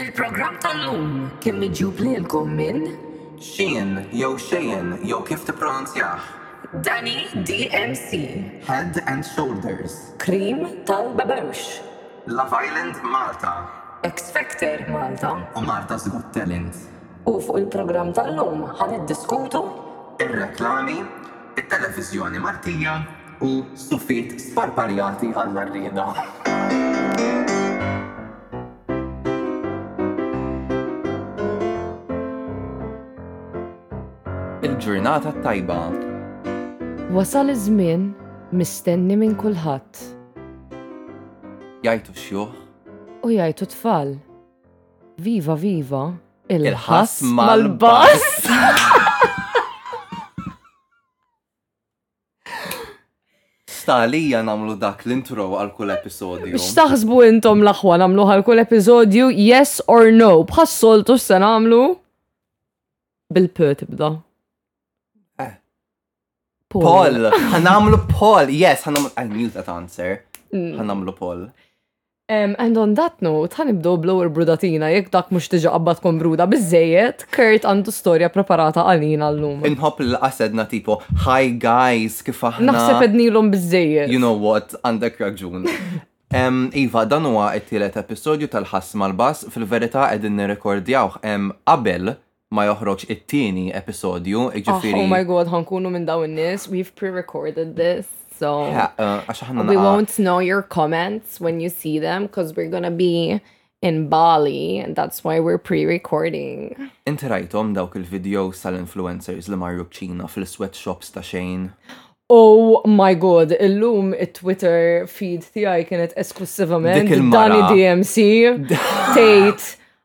Il-programm tal-lum kien miġjub lilkom minn. Sheehan jew Sheyan jew kif tippronunzjah. Danny DMC. Head and Shoulders. Cream tal-Baboush. Love Island Malta. X Factor Malta. U Malta's Got Talent. U fuq il-programm tal-lum ħa niddiskutu. Ir-reklami. it-televiżjoni Maltija u suffiet sparpaljati Alla rrieda. Il-ġurnata t-tajba. Wasal iż-żmien mistenni minn kulħadd. Jgħidu x-xjuħ. U jgħidu t-tfal. Viva viva. Il-ħass mal-bass. Stalija namlu dak l-intro għal kull episodju. X'taħsbu intom l-aħwa namlu għal kull episodju yes or no? Bħas-soltu se namlu bil-pö tibda. Eh. Paul. Ħanamlu Paul. Yes, ħanamlu. I knew that answer. Mm. Ħanamlu Paul. Um, and on that note, ħan ibdow blower brudatina, jek dak mux tiġa qabbat kon bruda bizzejiet, Kurt għandu storja preparata għalina l-lum. Inħob l-qasedna tipo, hi guys, kif aħna. Naħseb ednilom bizzejiet. You know what, għandek raġun. Um, iva, dan huwa t-tielet episodju tal-ħass mal-bass, fil-verità qegħdin nirrekordjawh um, qabel ma joħroġ it-tieni episodju, Oh ġifiri. my god, ħankunu minn daw in-nies. We've pre-recorded this, so Ha, eh, Għax aħna we naqa- won't know your comments when you see them because we're gonna be in Bali and that's why we're pre-recording. Inti rajtom dawk il-videos tal-influencers li marru ċina fil-sweatshops ta' xejn. Oh my god, illum it-Twitter feed tiegħi kienet esklussivament Dik il-mara. Dani DMC tgħid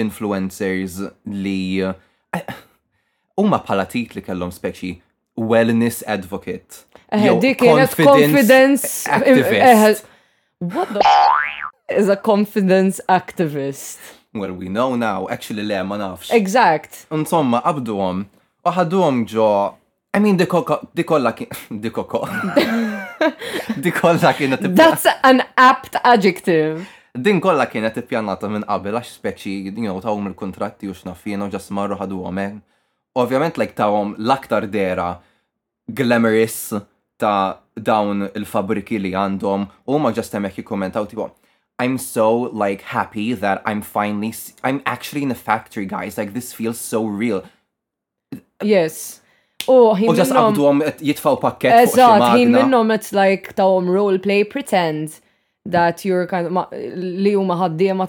influencers li huma bħala titli kellhom speċi wellness advocate. Eh, dik kienet confidence activist. What the is a confidence activist? Well, we know now, actually le, ma nafx. Exact. Insomma, qabduhom, u ġo I mean, di kolla kien. Di koko. Di kolla kienet. That's an apt adjective. Din kolla kienet ippjanata minn qabel għax speċi, you know, tawhom il-kontratti u xnaffina u ġas marru ħadu għomen. Ovvjament, like tawhom l-aktar dera glamorous ta' dawn il-fabriki li għandhom u ma ġast hemmhekk jikkommentaw tipo I'm so like happy that I'm finally I'm actually in a factory guys like this feels so real Yes. U ġas a għom one. pakket. Eżat, jien minnom it's like tawhom role play pretend that you're kind of li huma ħaddiema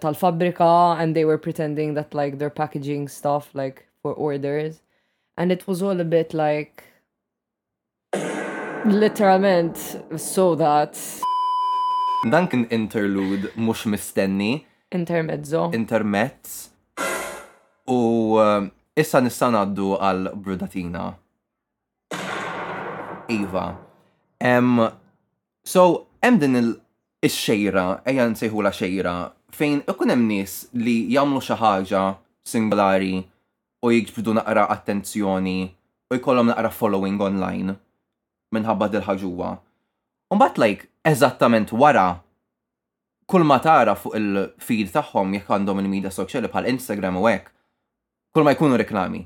tal-fabrika and they were pretending that like they're packaging stuff like for orders and it was all a bit like Literalment, so that. Dan kien interlude mhux mistenni. Intermezzo. Intermezz. U issa nistgħu ngħaddu għal brudatina. Iva. Em, so, hemm din il- ix-xejra, ejja nsejħula xejra, fejn ikun hemm nies li jagħmlu xi ħaġa singolari u jiġbdu naqra attenzjoni u jkollhom naqra following online minħabba dil-ħaġuwa. U mbagħad like eżattament wara kull ma tara fuq il-feed tagħhom jekk għandhom il-media soċjali bħal Instagram u hekk, kull ma jkunu reklami.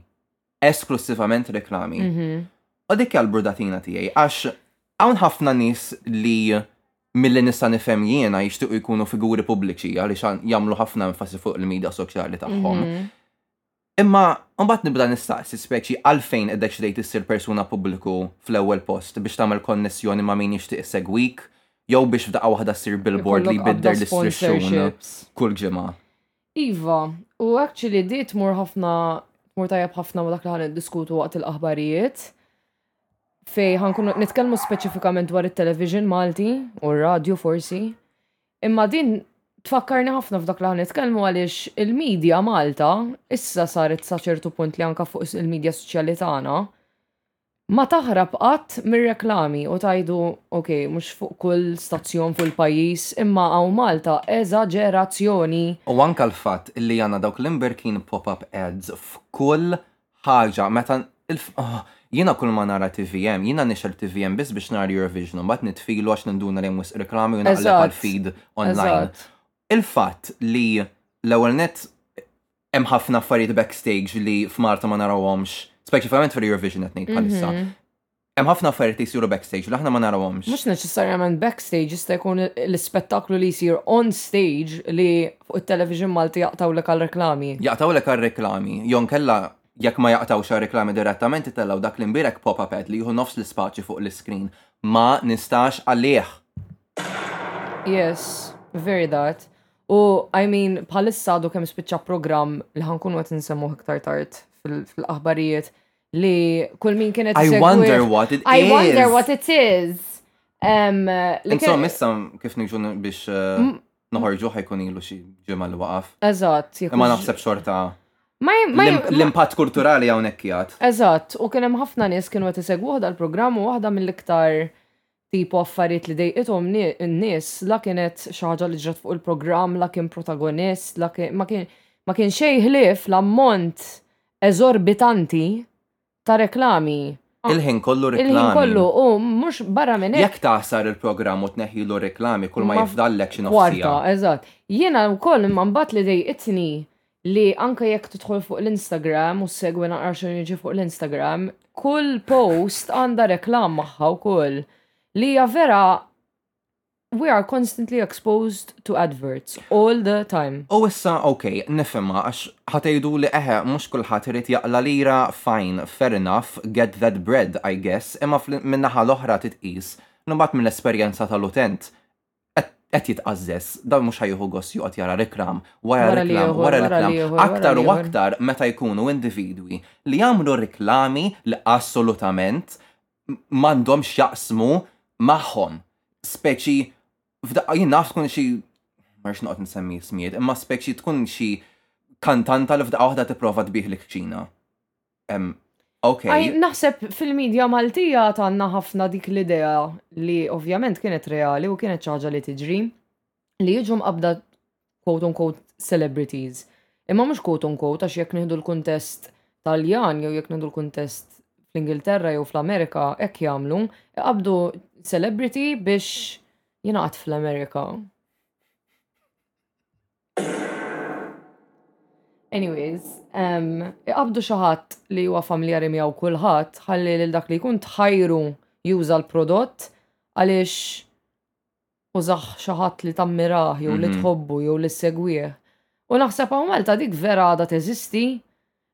Esklussivament reklami. U dik hija l-brudatina tiegħi għax hawn ħafna nies li milli nista' nifhem jiena jixtiequ jkunu figuri pubbliċi għaliex jagħmlu ħafna enfasi fuq il-media soċjali tagħhom. Imma mbagħad nibda nistaqsi speċi għalfejn iddeċidejt issir persuna pubbliku fl-ewwel post, biex tagħmel konnessjoni ma' min jixtieq isegwik, jew biex f'daqqa waħda ssir billboard li jbiddel l-istrixxun kull ġimgħa? Iva, u actually di tmur ħafna, tmur tajjeb ħafna ma' dak li ħa niddiskutu waqt il-aħbarijiet, fejn ħa nkunu qed nitkellmu speċifikament dwar it-television Malti, u r-radju forsi, Imma din tfakkarni ħafna f'dak li ħanitkellmu għaliex il-medja Malta issa saret sa ċertu punt li anka fuq il-medja soċjali tagħna ma taħrab qatt mir-reklami u tajdu ok, mhux fuq kull stazzjon fuq il-pajjiż, imma hawn Malta eżaġerazzjoni. U anka l-fatt li għandna dawk l-imberkin pop-up ads f'kull ħaġa meta jiena kull ma nara tvm, jiena nixgħel tvm biss biex nara Eurovision, mbagħad nitfilu għax ninduna li hemm wisq reklami u naqleb għall-feed online. Il-fatt li l-ewwel net hemm ħafna affarijiet backstage li f'Malta ma narawhomx, speċifikament fil-Eurovision qed ngħid bħalissa. Mhm. Hemm ħafna affarijiet li jsiru backstage li aħna ma narawhomx. Mhux neċessarjament backstage jista' jkun l-ispettaklu li jsir on stage li fuq it-television Malti jaqtgħulek għar-reklami. Jaqtgħulek għar-reklami, jew inkella jekk ma jaqtgħux għar-reklami direttament itellgħu dak l-imbierek pop-up ad li jieħu nofs l-ispaċju fuq l-iscreen. Ma nistax għalih! Yes, very that. U I mean bħalissa għadu kemm spiċċa programm li ħa nkunu qed insemmuh iktar tard fil-aħbarijiet li kull min kienet I wonder what it is. I wonder what it is. Um, Insomma, issa kif nġu biex uh, noħorġu ħajkun ilu xi ġimgħa li waqaf. Eżatt. Ma naħseb xorta. L-impatt kulturali hawnhekk jgħat. Eżatt, u kien hemm ħafna nies kienu qed isegwu waħda l-programm u waħda mill-iktar Tipu affarijiet li dejqithom n-nies la kienet xi ħaġa li ġrat fuq il-programm, la kien protagonist, la kien ma kien ma kien xejn ħlief l-ammont eżorbitanti ta' reklami. Il-ħin kollu reklami. Il-ħin kollu u mhux barra minn hekk. Jekk taħsar il-programm u tneħħilu r-reklami kull ma jifdallek xi nofs siegħa. Kwarta, eżatt. Jiena wkoll imma mbagħad li dejqitni li anke jekk tidħol fuq l-Instagram u segwi naqra xejn jiġi fuq l-Instagram, kull post għandha reklam magħha wkoll li hija vera we are constantly exposed to adverts all the time. U issa, ok, nifhimha għax ħatejdu li eħe mhux kulħadd irid jaqla lira fine, fair enough, get that bread, I guess, imma min-naħa l-oħra titqis li mbagħad mill-esperjenza tal-utent qed jitqażżeż, dan mhux ħajħu gost joqgħod jara reklam wara reklam wara reklam. Aktar u aktar meta jkunu individwi li jagħmlu reklami li assolutament m'għandhom x'jaqsmu magħhom. Speċi f'daqqa jien naf tkun xi marx noqgħod nsemmi smiet, imma speċi tkun xi kantanta li f'daqqa waħda tipprova tbih li kċina. Ok. Naħseb fil-medja Maltija tanna ħafna dik l-idea li ovvjament kienet reali u kienet ċaġa li tiġri li jiġu mqabda quote unquote celebrities. Imma mhux quote unquote għax jekk nieħdu l-kuntest Taljan jew jekk nieħdu l-kuntest fl-Ingilterra jew fl-Amerika hekk jagħmlu, iqabdu celebrity biex jingħad fl-Amerika. Anyways, um, iqabdu xi ħadd li huwa familjari miegħu kulħadd ħalli lil dak li jkun tħajru juża l-prodott għaliex użaħ xi ħadd li tammirah jew li mhm. tħobbu jew li segwih. U naħseb hawn Malta dik vera għadha teżisti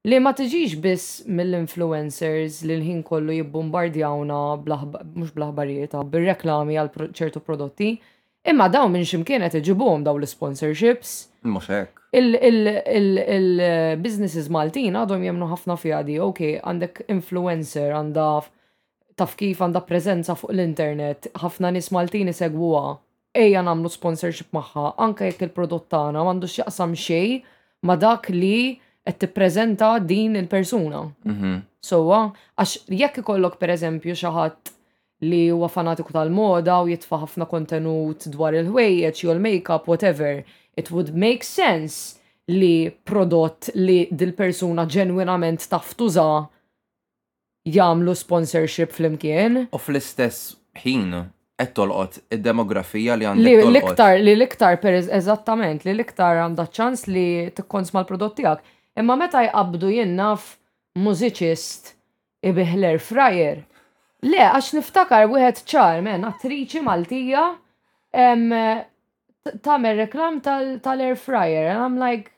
Li ma tiġix biss mill-influencers li l-ħin kollu jibbumbardjawna mhux bl-aħbarijiet bir-reklami għal ċertu prodotti, imma dawn minn x'imkien qed iġibuhom dawn l-sponsorships. Mhux hekk. Il-businesses Maltin għadhom jemmnu ħafna fiha di, ok, għandek influencer għandha taf kif għandha preżenza fuq l-internet, ħafna nies Maltin isegwuha, Ejja nagħmlu sponsorship magħha anke jekk il-prodott tagħna m'għandux x'jaqsam xejn ma' dak li qed tippreżenta din il-persuna. Mhm. Sewwa, għax jekk ikollok pereżempju xi ħadd li huwa fanatiku tal-moda u jitfa' ħafna kontenut dwar il-ħwejjeġ jew il-makeup whatever, it would make sense li prodott li dil-persuna ġenwinament taf tuża jagħmlu sponsorship flimkien. U fl-istess ħin qed tolqot id-demografija li għandek tolqot. Li l-iktar, li l-iktar per eżattament, li l-iktar għandha ċans li tikkonsma l-prodott tiegħek. Imma meta jqabbdu jien naf mużiċist ibigħ l-air fryer. Le, għax niftakar wieħed ċar, men, attriċi Maltija tagħmel reklam tal-air fryer and I'm like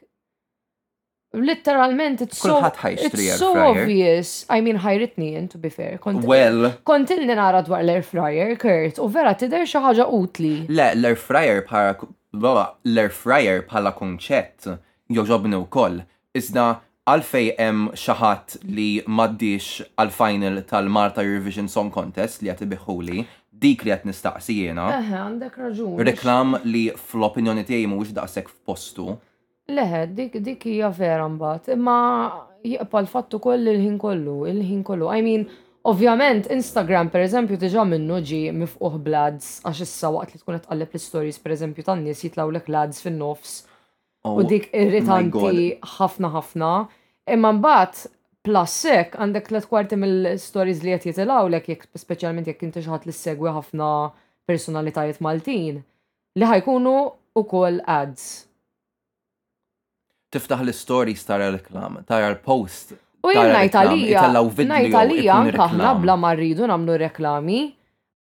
Literalment, it's so, Kulħadd ħajxtri it's air so fryer. obvious. I mean, ħajritni jien, to be fair. Kont, Well, kont ilni nara dwar l-air fryer, Kurt, u vera tidher xi ħaġa utli. le, l-air fryer bħala baba, l-air fryer bħala kunċett joġobni wkoll. Iżda għalfej hemm xi ħadd li m'għaddiex għall-final tal-Malta Eurovision Song Contest li qed ibiħħuli, dik li qed nistaqsi jiena. Eħe, għandek raġun. Reklam li fl-opinjoni tiegħi mhuwiex daqshekk f'postu. Le, dik dik hija vera mbagħad, imma jibqa' l-fatt ukoll il-ħin kollu, il-ħin kollu. I mean, ovvjament Instagram pereżempju diġà minnu ġi mifquħ bl-ads għax issa waqt li tkun qed tqalleb l-istories pereżempju tan-nies jitlgħulek l-ads fin-nofs u oh dik irritanti ħafna ħafna. Imma mbagħad plus hekk għandek tliet kwarti mill-stories li qed jitilgħulek jekk speċjalment jekk inti xi ħadd li segwi ħafna personalitajiet Maltin Li ħa jkunu ukoll ads. Tiftaħ l-istories tara reklam, tara l-post. U jien ngħid għalija, ngħid għalija anke aħna bla ma rridu nagħmlu reklami.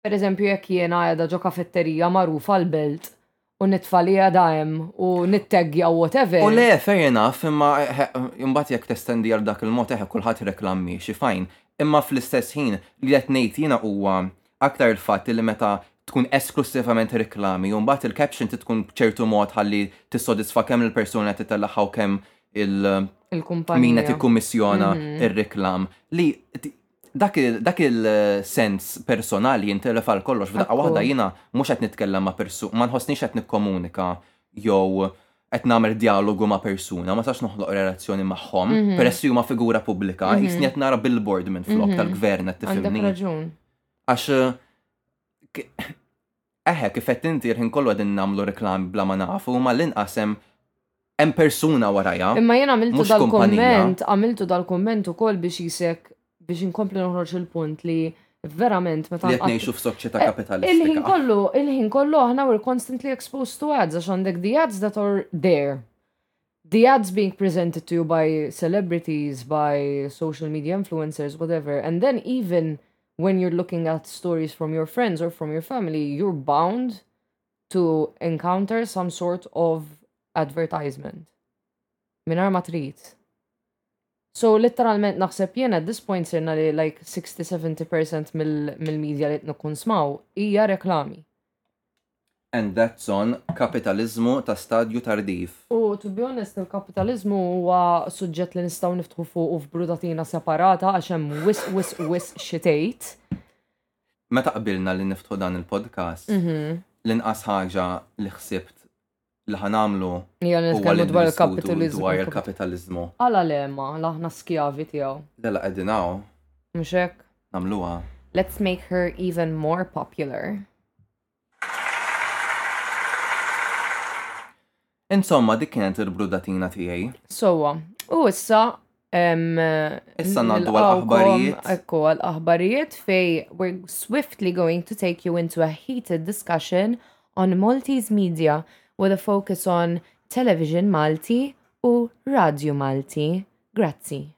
Per eżempju jekk jiena qiegħda ġo kafetterija magħrufa l-belt u nitfa li għada hemm u nitteggja u whatever. U le, fair enough, imma eh, eh, imbagħad jekk testendi għal dak il-mod eħe eh, kulħadd reklammi xi fajn. Imma fl-istess ħin li qed ngħid jiena huwa Aktar il-fatt li meta tkun esklussivament riklami u mbagħad il-caption trid tkun b'ċertu mod ħalli tissodisfa kemm lill-persuna li qed titellagħha u kemm il-min qed jikkummissjona r-riklam li dak il-sens personali jintilef għal kollox. F'daqqa waħda jiena mhux qed nitkellem ma' persuna, ma nħossnix qed nikkomunika jew qed nagħmel dialogu ma' persuna, ma sax noħloq relazzjoni magħhom, mhm. peress li huma figura pubblika, mhm. jisni qed nara billboard minn flok mhm. tal-gvern qed tifhimni. raġun. Għax eħe kif qed inti l-ħin kollu qegħdin nagħmlu reklam bla ma nafu, ma l-inqas hemm hemm persuna warajha. Imma jien għamiltu dal-komment, għamiltu dal-komment ukoll biex jisek biex inkompli noħroġ il-punt li verament meta. Qed ngħixu f'soċjetà eh, kapitalistika. Il-ħin kollu, il-ħin kollu aħna we're constantly exposed to ads għax għandek the ads that are there. The ads being presented to you by celebrities, by social media influencers, whatever. And then even when you're looking at stories from your friends or from your family, you're bound to encounter some sort of advertisement. Minar ma trid. So litteralment naħseb jien at this point sirna li like 60-70% mill-medja li nikkunsmaw hija reklami. And that's on kapitaliżmu ta' stadju tardiv. U to be honest, il-kapitaliżmu huwa suġġett li nistgħu niftħu fuq u f'brutatina separata għax hemm wis wis wis xi tgħid. Meta qbilna li niftħu dan il-podcast, mhm. l-inqas ħaġa li ħsibt li ħa nagħmlu huwa li nitkellmu dwar il-kapitaliżmu. Għala le ma, aħna skjavi tiegħu. Lela qegħdin hawn. Mhux hekk? Nagħmluha. Let's make her even more popular. Insomma, dik kienet il-brudatina tiegħi. Sowa, u issa Issa naddu għal-aħbarijiet. Ekku għal-aħbarijiet fej we're swiftly going to take you into a heated discussion on Maltese media with a focus on television Malti u radio Malti. Grazzi.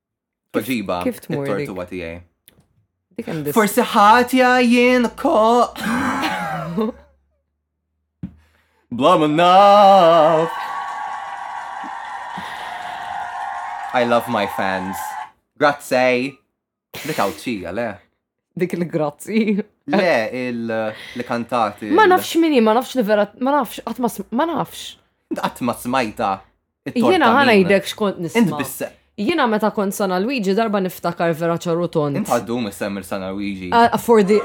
Toġiba, kif tmur tortuwa tiegħi. Forsi ħatja jien ko. Bla naf. I love my fans. Grazie. Dik għawċija, le? Dik il-grazzi. Le, il-li kantati. Ma nafx minni, ma nafx li vera, ma nafx, għatma, ma nafx. Għatma smajta. Jena ħana jdek xkont nisma. Int bisse. Jena meta kont San Luigi darba niftakar vera ċaruton. Int għaddu mis-semmer San Luigi. Uh, for the...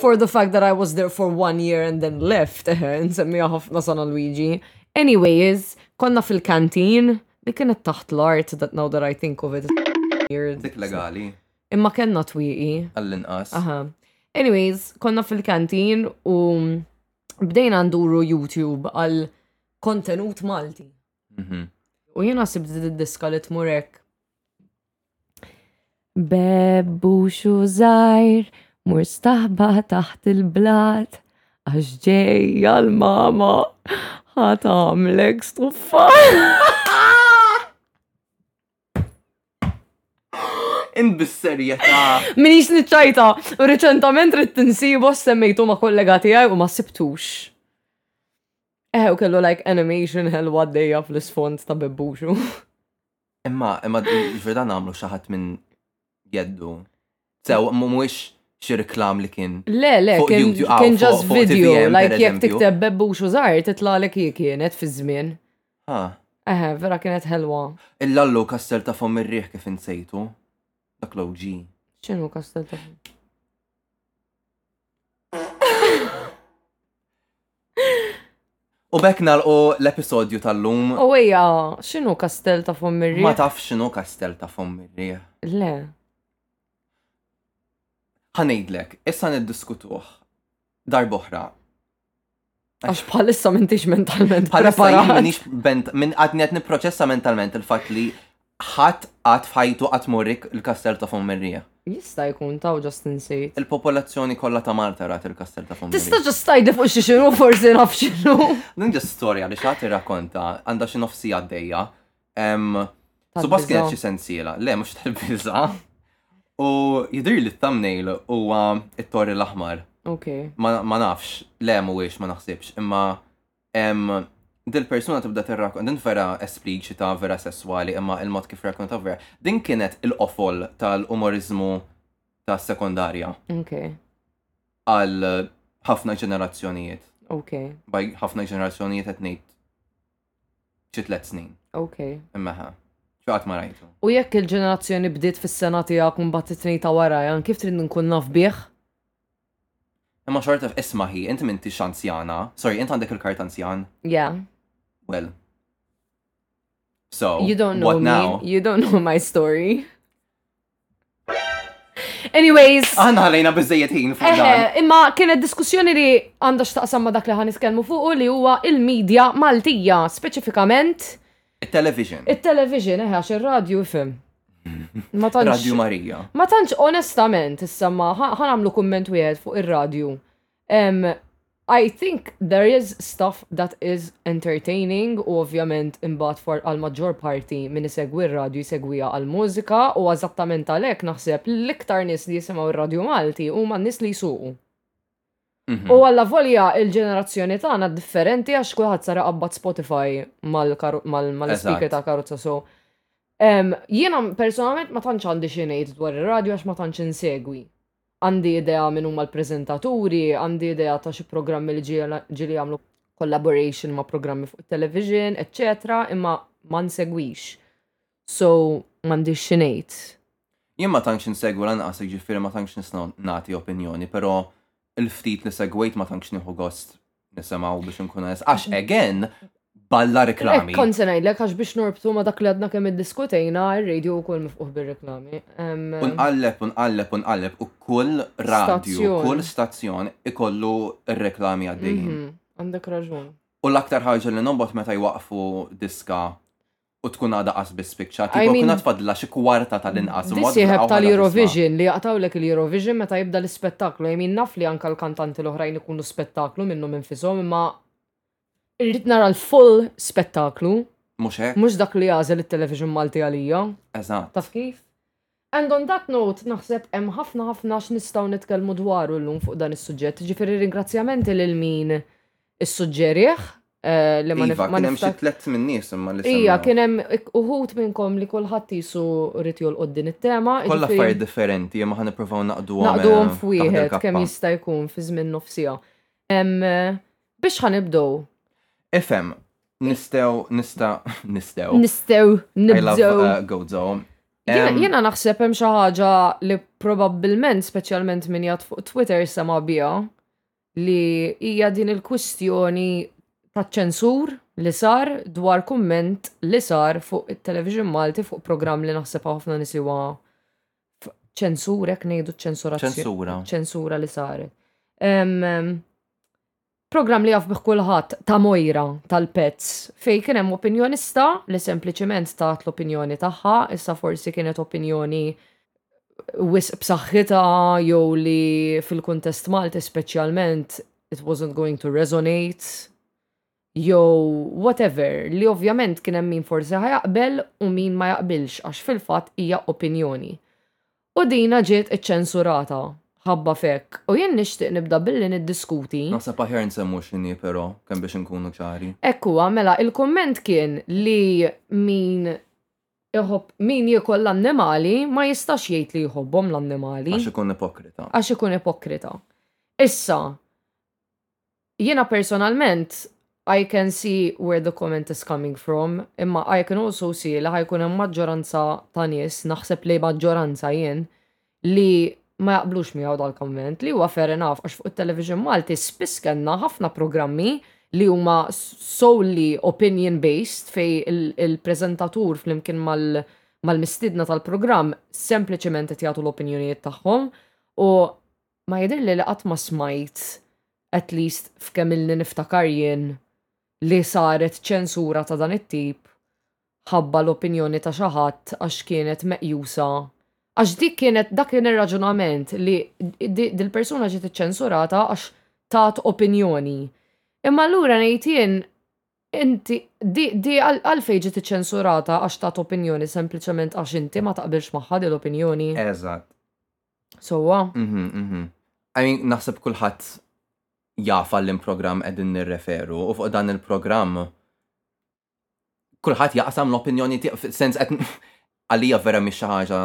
For the fact that I was there for one year and then left, eh, nsemmi ħafna San Luigi. Anyways, konna fil-kantin, Li kienet taħt l-art, that now that I think of it. Dik legali. Imma kellna twiqi. Għall-inqas. Aha. Anyways, konna fil-kantin u bdejna nduru YouTube għal kontenut Malti. Mhm. U jena sibt diska li tmurek Bebbu xu zaħir, mur staħba taħt il-blat, għax ġej għal-mama, ħat għamlek stuffa. Int bis-serjetà. Minix niċċajta, u reċentament rrit tinsibu semmejtu ma' kollega tiegħi u ma sibtux. Eh, u kellu like animation ħelwa d-dejja fl-isfond ta' bebbuxu. Imma, imma ġifir dan għamlu xaħat minn jeddu. Sew, mhuwiex xi reklam li kien. Le, le, kien ġast video, like jek tikteb bebbu xużar, titlalek hi kienet fi żmien. Eħe, vera kienet ħelwa. Il-lallu kastel ta' fom ir-riħ kif insejtu. Dak l-OG. ċinu kastel ta' fom? U bekk nalqu l-episodju tal-lum. U ejja, xinu kastel ta' fommirri? Ma taf xinu kastel ta' fommirri. Le. Ħanejdlek, issa niddiskutuh darboħra. Għax bħalissa mintix mentalment. Bħalissa minix minn għadni għad niproċessa mentalment il-fat li Ħadd qatt f'ħajtu qatt ma wriek il-Kastell ta' Fommerija. Jista' jkun taw ġast insejt. Il-popolazzjoni kollha ta' Malta rat il-Kastell ta' Fommerija. Tista' ġast tgħidli fuq xiex inhu forsi naf x'inhu. Din ġast storja li xi ħadd irrakkonta għandha xi nofs siegħa għaddejja. Suppost kienet xi sensiela, le mhux tal-biża'. U jidhirli t-thumbnail huwa t-Torri l-Aħmar. Ma nafx, le mhuwiex ma naħsibx, imma dil-persuna tibda tirrak, din vera espliċita, vera sesswali, imma il-mod kif rakkontaw vera. Din kienet il-qofol tal-umorizmu ta' sekondarja. Ok. Għal ħafna ġenerazzjonijiet. Ok. Baj ħafna ġenerazzjonijiet qed ngħid xi tliet snin. Ok. Imma ħa. Xaqt ma rajtu. U jekk il-ġenerazzjoni bdiet fis-sena tiegħek u mbagħad it-tnejn ta' warajja, kif trid nkun naf bih? Imma xorta ismaħi, inti m'intix anzjana. Sorry, int għandek il-kart anzjan? Yeah. Well. So, you don't know what me. now? You don't know my story. Anyways. Għanna għalajna bizzejiet ħin fuq dan. Imma kienet diskussjoni li għandha x'taqsam ma dak li ħan nitkellmu fuq li huwa il-medja Maltija, speċifikament It-television. It-television, eħe, għax ir-radju ifhem. Ma tantx. Radju Marija. Ma tantx onestament, issa ma ħanamlu kumment wieħed fuq ir-radju. I think there is stuff that is entertaining u ovvjament imbagħad for għal maġġor parti minn isegwi r-radju jsegwija għal mużika u eżattament għalhekk naħseb l-iktar nies li jisimgħu r-radju Malti huma n-nies li jsuqu. Mhm. U għalla volja il-ġenerazzjoni tagħna differenti għax kulħadd sara qabbat Spotify mal-speaker ta' karozza so. Jiena personalment ma tantx għandi xi ngħid dwar ir-radju għax ma tantx insegwi. Għandi idea minn huma l-preżentaturi, għandi idea ta' xi programmi li ġieli jagħmlu collaboration ma' programmi fuq television, etc. Imma ma nsegwix. So, m'għandix xi ngħid. Jien ma tantx insegwi lanqas jiġifieri ma tantx nista' nagħti opinjoni, però il-ftit li segwejt ma tantx nieħu gost nisimgħu biex inkun onest. Għax again, balla reklami. Kont se ngħidlek għax biex norbtu ma dak li għadna kemm iddiskutejna, ir-radio wkoll mifquħ bir-reklami. Unqalleb, unqalleb, unqalleb u kull radju, kull stazzjon ikollu r-reklami għaddejjin. Mhm, għandek raġun. U l-aktar ħaġa li nobot meta jwaqfu diska u tkun għadha qas biss spiċċat, jekk ikun għad fadlilha xi kwarta tal-inqas. L-imsieħeb tal-Eurovision li jaqtgħulek il-Eurovision meta jibda l-ispettaklu, I mean naf li anke l-kantanti l-oħrajn ikunu spettaklu minnhom infishom imma irrid nara l-full spettaklu. Mhux hekk. Mhux dak li jagħżel it-television Malti għalija. Eżatt. Taf kif? And on that note, naħseb hemm ħafna ħafna x'nistgħu nitkellmu dwaru llum fuq dan is-suġġett. Jiġifieri ringrazzjamenti lil min issuġġerih eh, li ma Iva, kien hemm xi tliet minn nies imma li Ija, kien hemm uħut minnkom li kulħadd jisu rrid jolqod din it-tema. Kollha affarijiet differenti imma ħan nippruvaw naqduhom. Naqduhom eh, f'wieħed kemm jista' jkun fi żmien nofsija. Eh, biex ħanibdew. Ifhem, nistgħu nista' nistgħu. Nistgħu nibdew. I love Gozo. Jiena naħseb hemm xi ħaġa li probabbilment speċjalment min jgħat fuq Twitter sema' biha li hija din il-kwistjoni taċ-ċensur li sar dwar kumment li sar fuq it-television Malti fuq programm li naħseb ħafna nies li huwa ċensur hekk ngħidu ċensura. Ċensura. Ċensura li saret. Programm li jaf bih kulħadd ta' mojra tal-pezz fejn kien hemm opinjonista li sempliċiment tat l-opinjoni tagħha, issa forsi kienet opinjoni wisq b'saħħitha jew li fil-kuntest Malti speċjalment it wasn't going to resonate jew whatever li ovvjament kien hemm min forsi ħa jaqbel u min ma jaqbilx għax fil-fatt hija opinjoni. U dina ġiet iċċensurata, ħabba f'hekk, u jien nixtieq nibda billi niddiskuti. Naħseb aħjar nsemmu x'inhi però, kemm biex inkunu ċari. Hekk huwa, mela il-kumment kien li min iħobb, min jiekol l-annimali ma jistax jgħid li jħobbhom l-annimali. Għax ikun ipokrita. Għax ikun ipokrita. Issa, Jiena personalment I can see where the comment is coming from imma I can also see li ħa jkun hemm maġġoranza ta' nies, naħseb li maġġoranza jien, li ma jaqblux miegħu dal-komment li huwa fair enough għax fuq it-television Malti spiss kellna ħafna programmi li huma solely opinion based fejn il-preżentatur flimkien mal mal-mistiedna tal-programm sempliċement qed jagħtu l-opinjonijiet tagħhom u Ma jidhirli li qatt ma smajt, at least f'kemm ilni niftakar jien, li saret ċensura ta' dan it-tip ħabba l-opinjoni ta' xi ħadd għax kienet meqjusa, għax dik kienet, dak kien ir-raġunament li dil-persuna ġiet iċċensurata għax tat opinjoni. Imma allura ngħid jien, inti, di għalfejn ġiet iċċensurata għax tat opinjoni sempliċement għax inti ma taqbilx magħha din l-opinjoni? Eżatt. Sowa. Mhm, mhm. I mean, naħseb kulħadd jafa l programm qegħdin nirreferu u fuq dan il-programm kulħadd jaqsam l-opinjoni tiegħu sens qed għalija vera mhix xi ħaġa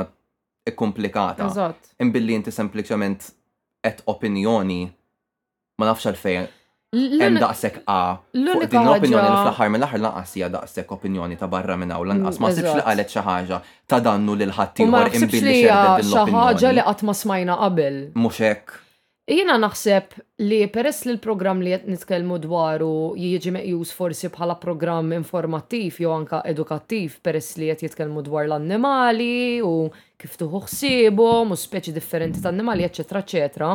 kkomplikata. Eżatt. Imbilli inti sempliċement qed opinjoni Ma nafx għalfejn hemm daqshekk A. Fuq din l-opinjoni li fl-aħħar mill-aħħar lanqas hija daqshekk opinjoni ta' barra minn hawn lanqas ma sibx li qalet xi ħaġa ta' dannu lil ħaddieħor imbil li xerdet din l-opinjoni. Xi ħaġa li qatt ma smajna qabel. Mhux hekk. Jiena naħseb li peress li l-programm li qed nitkellmu dwaru jiġi meqjus forsi bħala programm informattiv jew anke edukattiv peress li qed jitkellmu dwar l-annimali u kif tieħu ħsiebhom u speċi differenti ta' annimali eċċetera eċċetera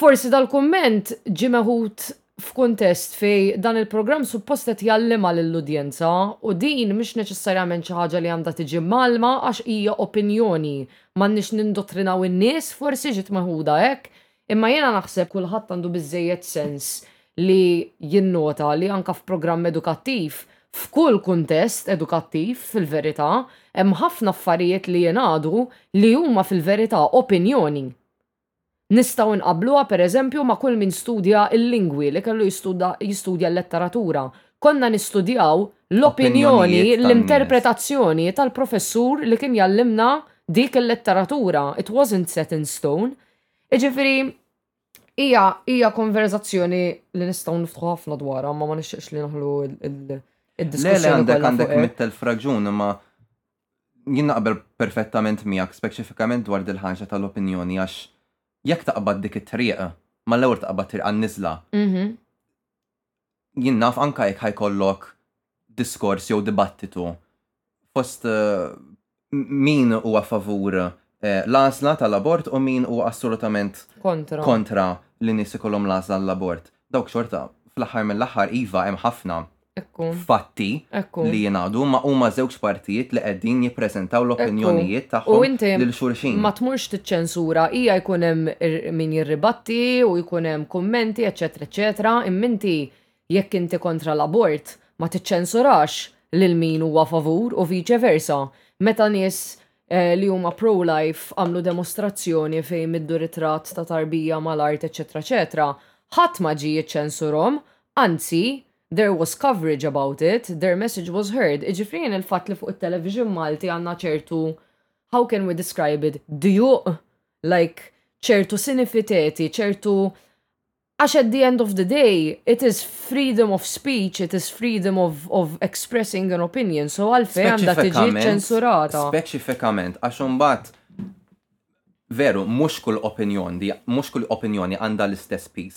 Forsi dal-kumment ġie meħud f'kuntest fej dan il-programm suppost qed jgħallimha lill-udjenza u din mhix neċessarjament xi ħaġa li għandha tiġi mgħallma għax hija opinjoni. M'għandniex nindottrinaw in-nies, forsi ġiet meħuda hekk, imma jiena naħseb kulħadd għandu biżżejjed sens li jinnota li anke f'programm edukattiv, f'kull kuntest edukattiv, fil-verità, hemm ħafna affarijiet li jingħadu li huma fil-verità opinjoni. Nistgħu nqabbluha pereżempju ma' kull min studja l-lingwi li kellu jistudja l-letteratura. Konna nistudjaw l-opinjoni, l-interpretazzjoni tal-professur li kien jgħallimna dik il-letteratura. It wasn't set in stone. Jiġifieri, Hija hija konverzazzjoni li nistgħu niftħu ħafna dwarha, ma ma nixtieqx li naħlu il-diskussjoni. Għandek għandek mittel fraġun imma jien naqbel perfettament miegħek speċifikament dwar dil-ħaġa tal-opinjoni għax jekk taqbad dik it-triq, mal-ewwel taqbad triq għan-niżla. Mhm. jien naf anka jekk ħajkollok diskors jew dibattitu fost min huwa favur eh, l-għażla tal-abort u min huwa assolutament kontra, kontra li nies ikollhom l-għażla l-abort. Dawk xorta fl-aħħar mill-aħħar iva hemm ħafna. Ekku. parti li jingħadu imma huma żewġ partijiet li qegħdin jippreżentaw l-opinjonijiet tagħhom lil xulxin. U inti ma tmurx tiċċensura, hija jkun hemm min jirribatti u jkun hemm kummenti eċċetera eċċetera, imma inti jekk inti kontra l-abort ma tiċċensurax lil min huwa favur u vice versa. Meta nies li huma pro-life għamlu demostrazzjoni fejn middu ritratt ta' tarbija mal-art eċċetera eċċetera, ħadd ma ġie jiċċensurhom, anzi There was coverage about it, their message was heard, jiġifieri jien il-fatt li fuq it-television Malti għandna ċertu, how can we describe it, djuq, like ċertu sinifiteti, ċertu Għax at the end of the day, it is freedom of speech, it is freedom of, of expressing an opinion, so għalfej għandha tiġi ċensurata. Speċifikament, għax imbagħad Veru, mhux kull opinjondi, mhux kull opinjoni għandha l-istess piż.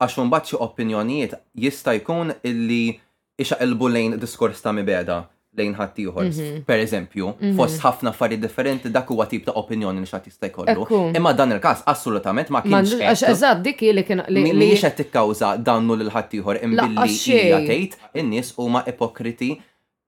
Għax imbagħad xi opinjonijiet jista' jkun illi ixaqilbu lejn diskors ta' mibegħda lejn ħaddieħor. Per eżempju, fost ħafna affarijiet differenti dak huwa tip ta' opinjoni li xi ħadd jista' jkollu. Imma dan il-każ assolutament ma kienx hekk. Għax eżatt dik hi li kien. Mhijiex qed tikkawża dannu lil ħaddieħor imma billi hija tgħid in-nies huma ipokriti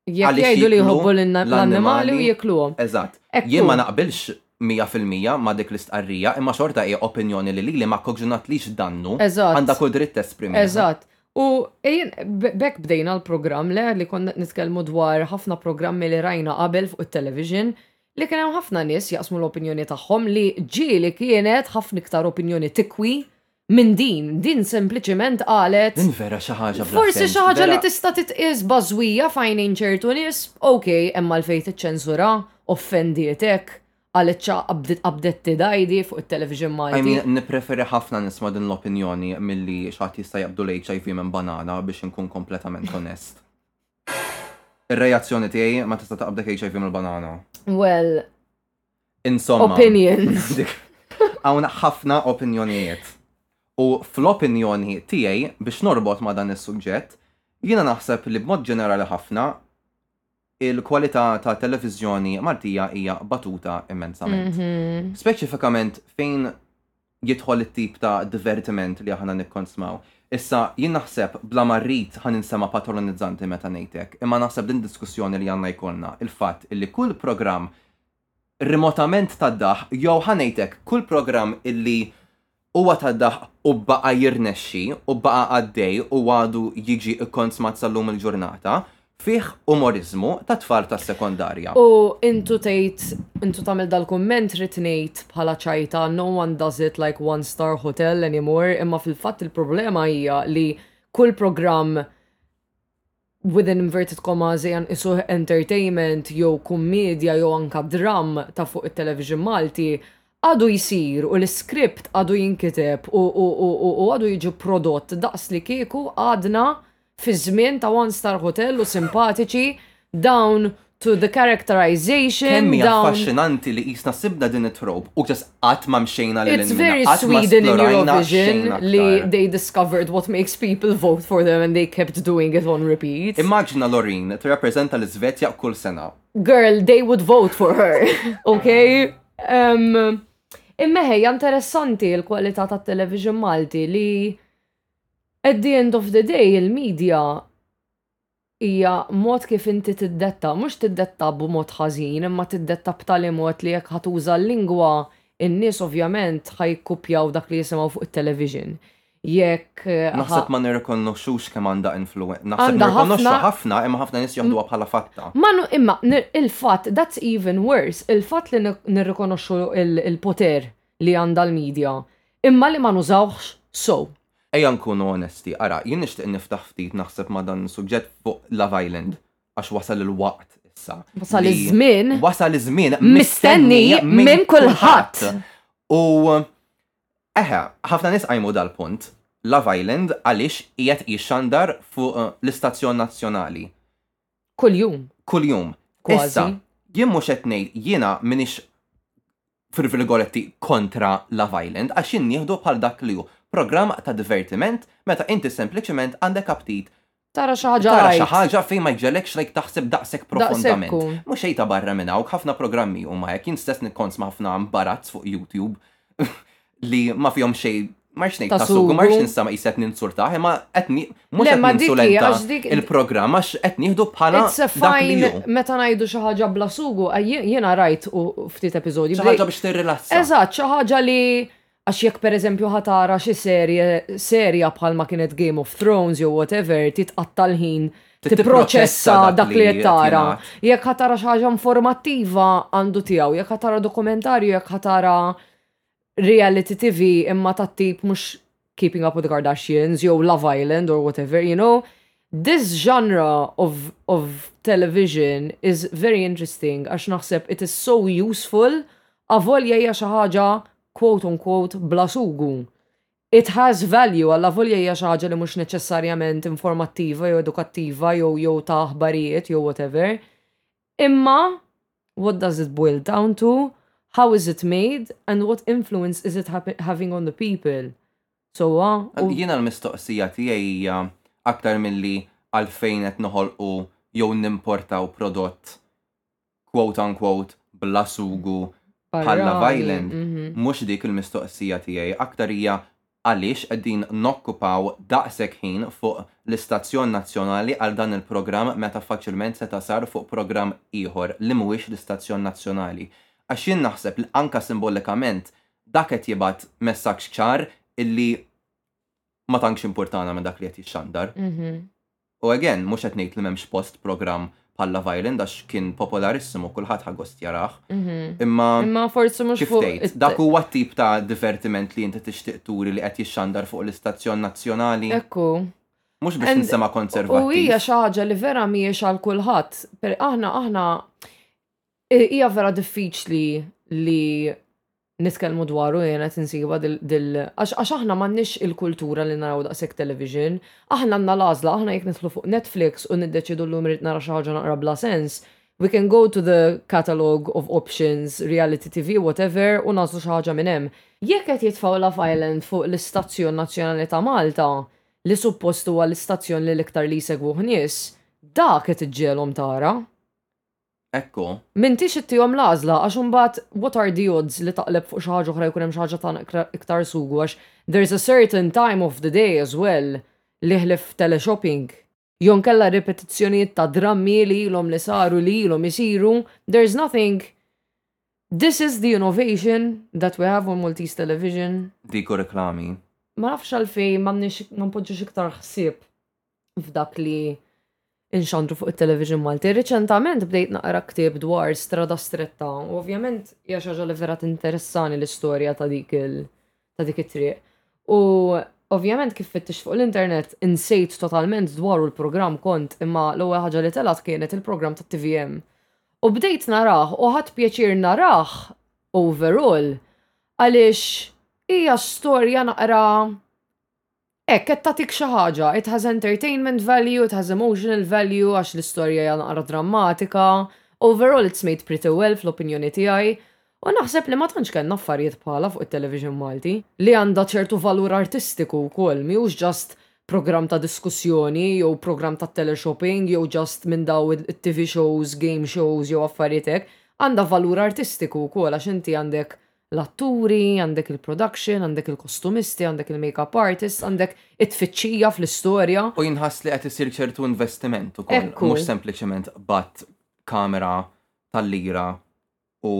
Jekk jgħidu li jħobbu l-annimali u jikluhom. Eżatt. Jien ma naqbilx 100% ma' dik l-istqarrija imma xorta hi opinjoni li lili ma kkoġunatlix dannu. Eżatt. Għandha kull dritt tesprimiha. Eżatt. U ejjen, b'hekk bdejna l-programm le li konna qed nitkellmu dwar ħafna programmi li rajna qabel fuq it-television li kien hemm ħafna nies jaqsmu l-opinjoni tagħhom li ġieli kienet ħafna iktar opinjoni tikwi minn din, din sempliċiment qalet. Din vera xi ħaġa bla sens, vera. Forsi xi ħaġa li tista' titqies bażwija f'għajnejn ċertu nies, ok, hemm għalfejn tiċċensura, offendietek, qalet xi qabdet tidgħidi fuq it-television Malti. I mean, nippreferi ħafna nisma' din l-opinjoni milli xi ħadd jista' jaqbdu l-HIV minn banana biex inkun kompletament onest. Ir-reazzjoni tiegħi, ma tista' taqbdek HIV mill-banana. Well, Insomma. Opinions. Hawn ħafna opinjonijiet. U fl-opinjoni tiegħi biex norbot ma' dan is-suġġett, jiena naħseb li b'mod ġenerali ħafna il-kwalità ta' televiżjoni Maltija hija batuta immensament. Mhm. Speċifikament fejn jidħol it-tip ta' divertiment li aħna nikkonsmaw. Issa, jien naħseb, bla ma rrid ħa ninsema' patronanizzanti meta ngħid hekk, imma naħseb din id-diskussjoni li għandna jkollna, il-fatt illi kull programm rimotament tad-daħq, jew ħa ngħid hekk, kull programm illi huwa tad-daħq u baqa' jirnexxi u baqa' għaddej u għadu jiġi kkonsmat sal-lum il-ġurnata, Fih umoriżmu tat-tfal tas-sekondarja. U intu tgħid, intu tagħmel dal-kumment rrid ngħid bħala ċajta, no one does it like one star hotel anymore, imma fil-fatt il-problema hija li kull programm within inverted commas ejja nqisuh entertainment jew kummedja jew anka dramm ta' fuq it-television Malti għadu jsir u l-iskript għadu jinkiteb u għadu jiġi prodott daqs li kieku għadna fiż-żmien ta' one star hotel u simpatiċi down to the characterization Kemm hi down affaxxinanti li qisna sibna din it-trope u just qatt ma mxejna lil It's very Sweden in Eurovision li they discovered what makes people vote for them and they kept doing it on repeat. Immaġina Lorin tirrappreżenta l-Iżvezja kull sena. Girl, they would vote for her, okay? Um, Imma ħejja interessanti l-kwalità tat-television Malti li At the end of the day, il-media hija mod kif inti tiddetta, mhux tiddetta b'mod ħażin, imma tiddetta b'tali mod li jekk ħatuża l-lingwa, in-nies ovvjament ħa jikkupjaw dak li jisimgħu fuq it-television. Jekk. Naħseb ma nirrikonnoxxux kemm għandha influenza. Naħseb nirrikonnoxxu ħafna imma ħafna nies joħduha bħala fatta. Ma imma il-fatt that's even worse, il-fatt li nirrikonoxxu l-poter li għandha l-media, imma li ma nużawhx sew. Ejja nkunu onesti, ara, jien nixtieq niftaħ ftit naħseb ma' dan is-suġġett fuq Love Island għax wasal il-waqt issa. Wasal iż-żmien. Wasal iż-żmien mistenni minn kulħadd. U eħe, ħafna nies qajmu dal-punt, Love Island għaliex qiegħed jixxandar fuq l-istazzjon nazzjonali. Kuljum. Kuljum. Kważi. Issa, jien mhux qed ngħid, jiena m'iniex fil-virgoletti kontra Love Island għax jien nieħdu bħal dak li hu, programm ta' divertiment meta inti sempliċement għandek aptit Tara xi ħaġa tara xi light. ħaġa fejn ma jġegħlekx like taħseb daqshekk profondament. Daqshekk u. Mhux xejn ta' barra minn hawn, ħafna programmi huma hekk, jien stess nikkonzma ħafna mbarazz fuq YouTube. li ma fihom xejn marx ngħid ta' sugu, marx ninsa ma qiset ninsultaħ, imma qed mhux qed ninsulenta il-programm għax qed nieħdu bħala fajn meta ngħidu xi ħaġa bla sugu, jiena rajt u ftit episodji. Xi ħaġa biex tirrilassa. Eżatt, xi ħaġa li għax jekk pereżempju ħatara xi serje serja bħalma kienet Game of Thrones jew whatever titqatta' l-ħin tipproċessa dak li qed tara. Jekk ħatara xi ħaġa informattiva għandu tiegħu, jekk ħatara dokumentarju, jekk ħatara reality TV imma ta' tip mhux Keeping Up with the Kardashians jew Love Island or whatever, you know. This genre of, of television is very interesting għax naħseb it is so useful avolja hija xi ħaġa quote on quote bla sugu. It has value għalla volja hija xi ħaġa li mhux neċessarjament informattiva jew edukattiva jew jew ta' aħbarijiet jew whatever. Imma, what does it boil down to, how is it made, and what influence is it having on the people? Sewwa? U. Jiena l-mistoqsija tiegħi hija aktar milli għalfejn qed noħolqu jew nimportaw prodott quote unquote bla sugu bħal Love Island, mhux dik il-mistoqsija tiegħi, aktar hija Għaliex qegħdin nokkupaw daqshekk ħin fuq l-istazzjon nazzjonali għal dan il-programm meta faċilment seta' sar fuq programm ieħor li mhuwiex l-istazzjon nazzjonali? Għax jien naħseb li anke simbolikament dak qed jibgħat messaġġ ċar illi ma tantx impurtana minn dak li qed jixxandar. U again, mhux qed ngħid li m'hemmx post programm bħal Love Island għax kien popolarissimu kulħadd ħa gost jarah. Mhm. Imma Imma forsi mhux kif fuq tgħid, it- dak huwa t-tip ta' divertiment li inti tixtieq turi li qed jixxandar fuq l-istazzjon nazzjonali. Ekku. Mhux biex and- tinsema' U hija konservattiv. xi ħaġa li vera mhijiex għal kulħadd. Per- Aħna aħna i- hija vera diffiċli li nitkellmu dwaru jien qed insibha dil għax aħna m'għandniex il-kultura li naraw daqshekk television. Aħna għandna l-għażla, aħna jekk nidħlu fuq Netflix u niddeċiedu llum irrid nara xi ħaġa naqra bla sens, we can go to the catalogue of options, reality TV, whatever, u nagħżlu xi ħaġa minn hemm. Jekk qed jitfgħu Love Island fuq l-istazzjon nazzjonali ta' Malta, li suppost huwa l-istazzjon li l-iktar li jsegwuh nies, dak qed iġġegħelhom tara. Ekku. M'intix ittihom l-għażla għax imbagħad what are the odds li taqleb fuq xi ħaġa oħra jkun hemm xi ħaġa ta' iktar sugu għax there is a certain time of the day as well li ħlief teleshopping jew inkella ripetizzjonijiet ta' drammi li ilhom li saru li ilhom isiru there is nothing This is the innovation that we have on Maltese television. Dik u reklami. Ma nafx għalfejn m'għandniex ma npoġġux iktar ħsieb f'dak li inxandru fuq il-television Malti. Reċentament bdejt naqra ktib dwar strada stretta, u ovvjament hija xaġa li vera tinteressani l-istorja ta' dik il- ta' dik it-triq. U ovvjament kif fittix fuq l-internet insejt totalment dwaru l-programm kont imma l-ewwel ħaġa li telgħat kienet il-programm ta' TVM. U bdejt narah u ħadd pjaċir narah overall għaliex hija storja naqra Hekk qed tagħtik xi ħaġa, it has entertainment value, it has emotional value għax l-istorja hija naqra drammatika, overall it's made pretty well fl-opinjoni tiegħi, u naħseb li ma tantx kellna affarijiet bħalha fuq it-television Malti, li għandha ċertu valur artistiku wkoll, mhijiex just programm ta' diskussjoni jew programm ta' teleshopping jew just minn daw it-TV shows, game shows jew affarijiet hekk, għandha valur artistiku wkoll għax inti għandek l-atturi, għandek il-production, għandek il-kostumisti, għandek il-makeup artists, għandek it-tfittxija fl-istorja. U jinħass li qed isir ċertu investiment ukoll, mhux sempliċement bat kamera tal-lira u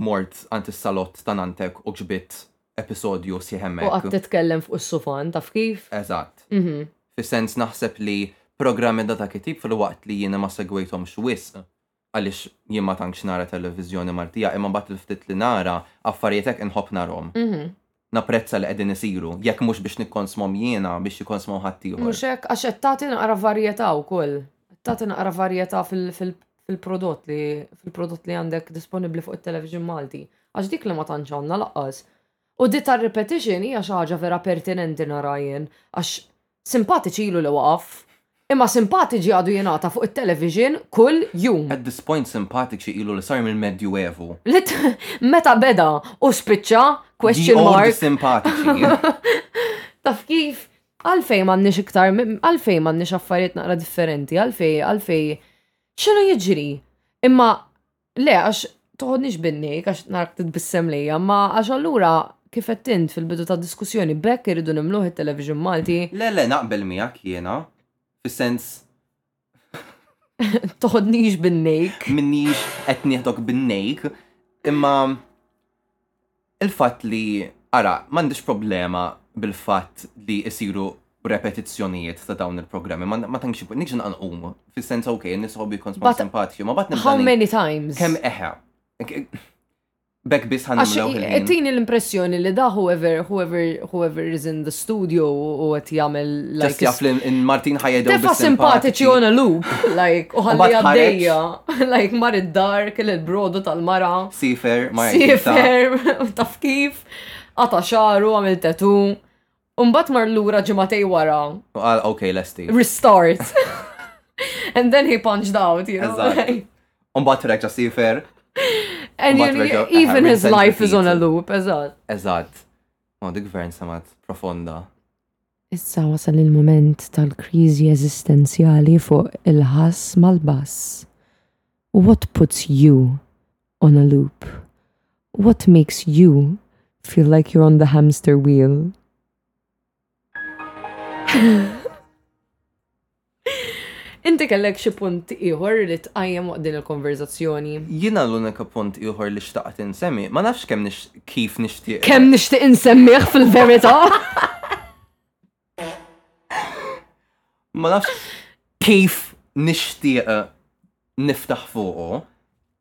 mort għand is-salott ta' nantek u ġbit episodju sieħemmek. U qatt titkellem fuq is-sufan taf kif? Eżatt. Mhm. Fis-sens naħseb li programmi da ta' kitib fil-waqt li jiena ma segwejthomx wisq, għaliex jien ma tantx nara televiżjoni Maltija, imma mbagħad il-ftit li nara affarijiet hekk inħobb narhom. Mhm. Napprezza li qegħdin isiru, jekk mhux biex nikkonsmhom jiena, biex jikkonsmhom ħaddieħor. Mhux hekk, għax qed tagħti naqra varjetà wkoll. Qed tagħti naqra varjetà fil-prodott li fil-prodott li għandek disponibbli fuq it-television Malti. Għax dik li ma tantx għandna lanqas. U di tar-repetition hija xi ħaġa vera pertinenti nara jien, għax simpatiċi ilu li waqaf, imma simpatiċi għadu jingħata fuq it-television kull jum. At this point simpatiċi ilu li sar mill-Medju Evu. Meta beda u spiċċa? Question mark. The old simpatiċi. Taf kif? Għalfejn m'għandniex iktar, għalfejn m'għandniex affarijiet naqra differenti, għalfejn, għalfejn, x'inhu jiġri? Imma Le, għax toħodniex binni, għax narak titbissem lejja, ma għax allura kif qed int fil-bidu ta' diskussjoni bekk irridu nimluħ it-television Malti. Le, le, naqbel miegħek jiena, fis-sens. Toħodniex bin-nejk. Minnix qed nieħdok bin-nejk, imma Il-fatt li, ara, m'għandix problema bil-fatt li jsiru repetizzjonijiet ta' dawn il-programmi, ma ma tantx ikun- nix nqanqum, fis-sens ok, n-nies iħobbu jkun smaw But- simpatiċi, ma bat How many times? Kemm eħe. Bek biss ħan Għax nimlew il-ħin. tini l-impressjoni li da whoever, whoever, whoever is in the studio u għet jagħmel Ġas like jaf li in Martin ħajedew Tefa simpatiċi on a loop, like, u ħalli Mbagħad ħareġ. għaddejja. Like mar id-dar, kien il-brodu tal-mara. Sifer, mar Sifer, taf kif, għata xaru, għamil tetu. Umbat mar l-ura ġimatej wara. Għal, ok, lesti. Restart. And then he punched out, you know. Umbat reġa Sifer. And even his life is on a loop, eżat. Eżat. Ma dik vern samat profonda. Issa wasal il-mument tal-kriżi eżistenzjali fuq il-ħass mal-bass. What puts you on a loop? What makes you feel like you're on the hamster wheel? Inti kellek xi punt ieħor li tqajjem waqt din il-konverżazzjoni? Jiena l-unika punt ieħor li xtaqt insemmi, ma nafx kemm kif nixtieq. Kemm nixtieq insemmih fil-verità. Ma nafx kif nixtieq niftaħ fuqu,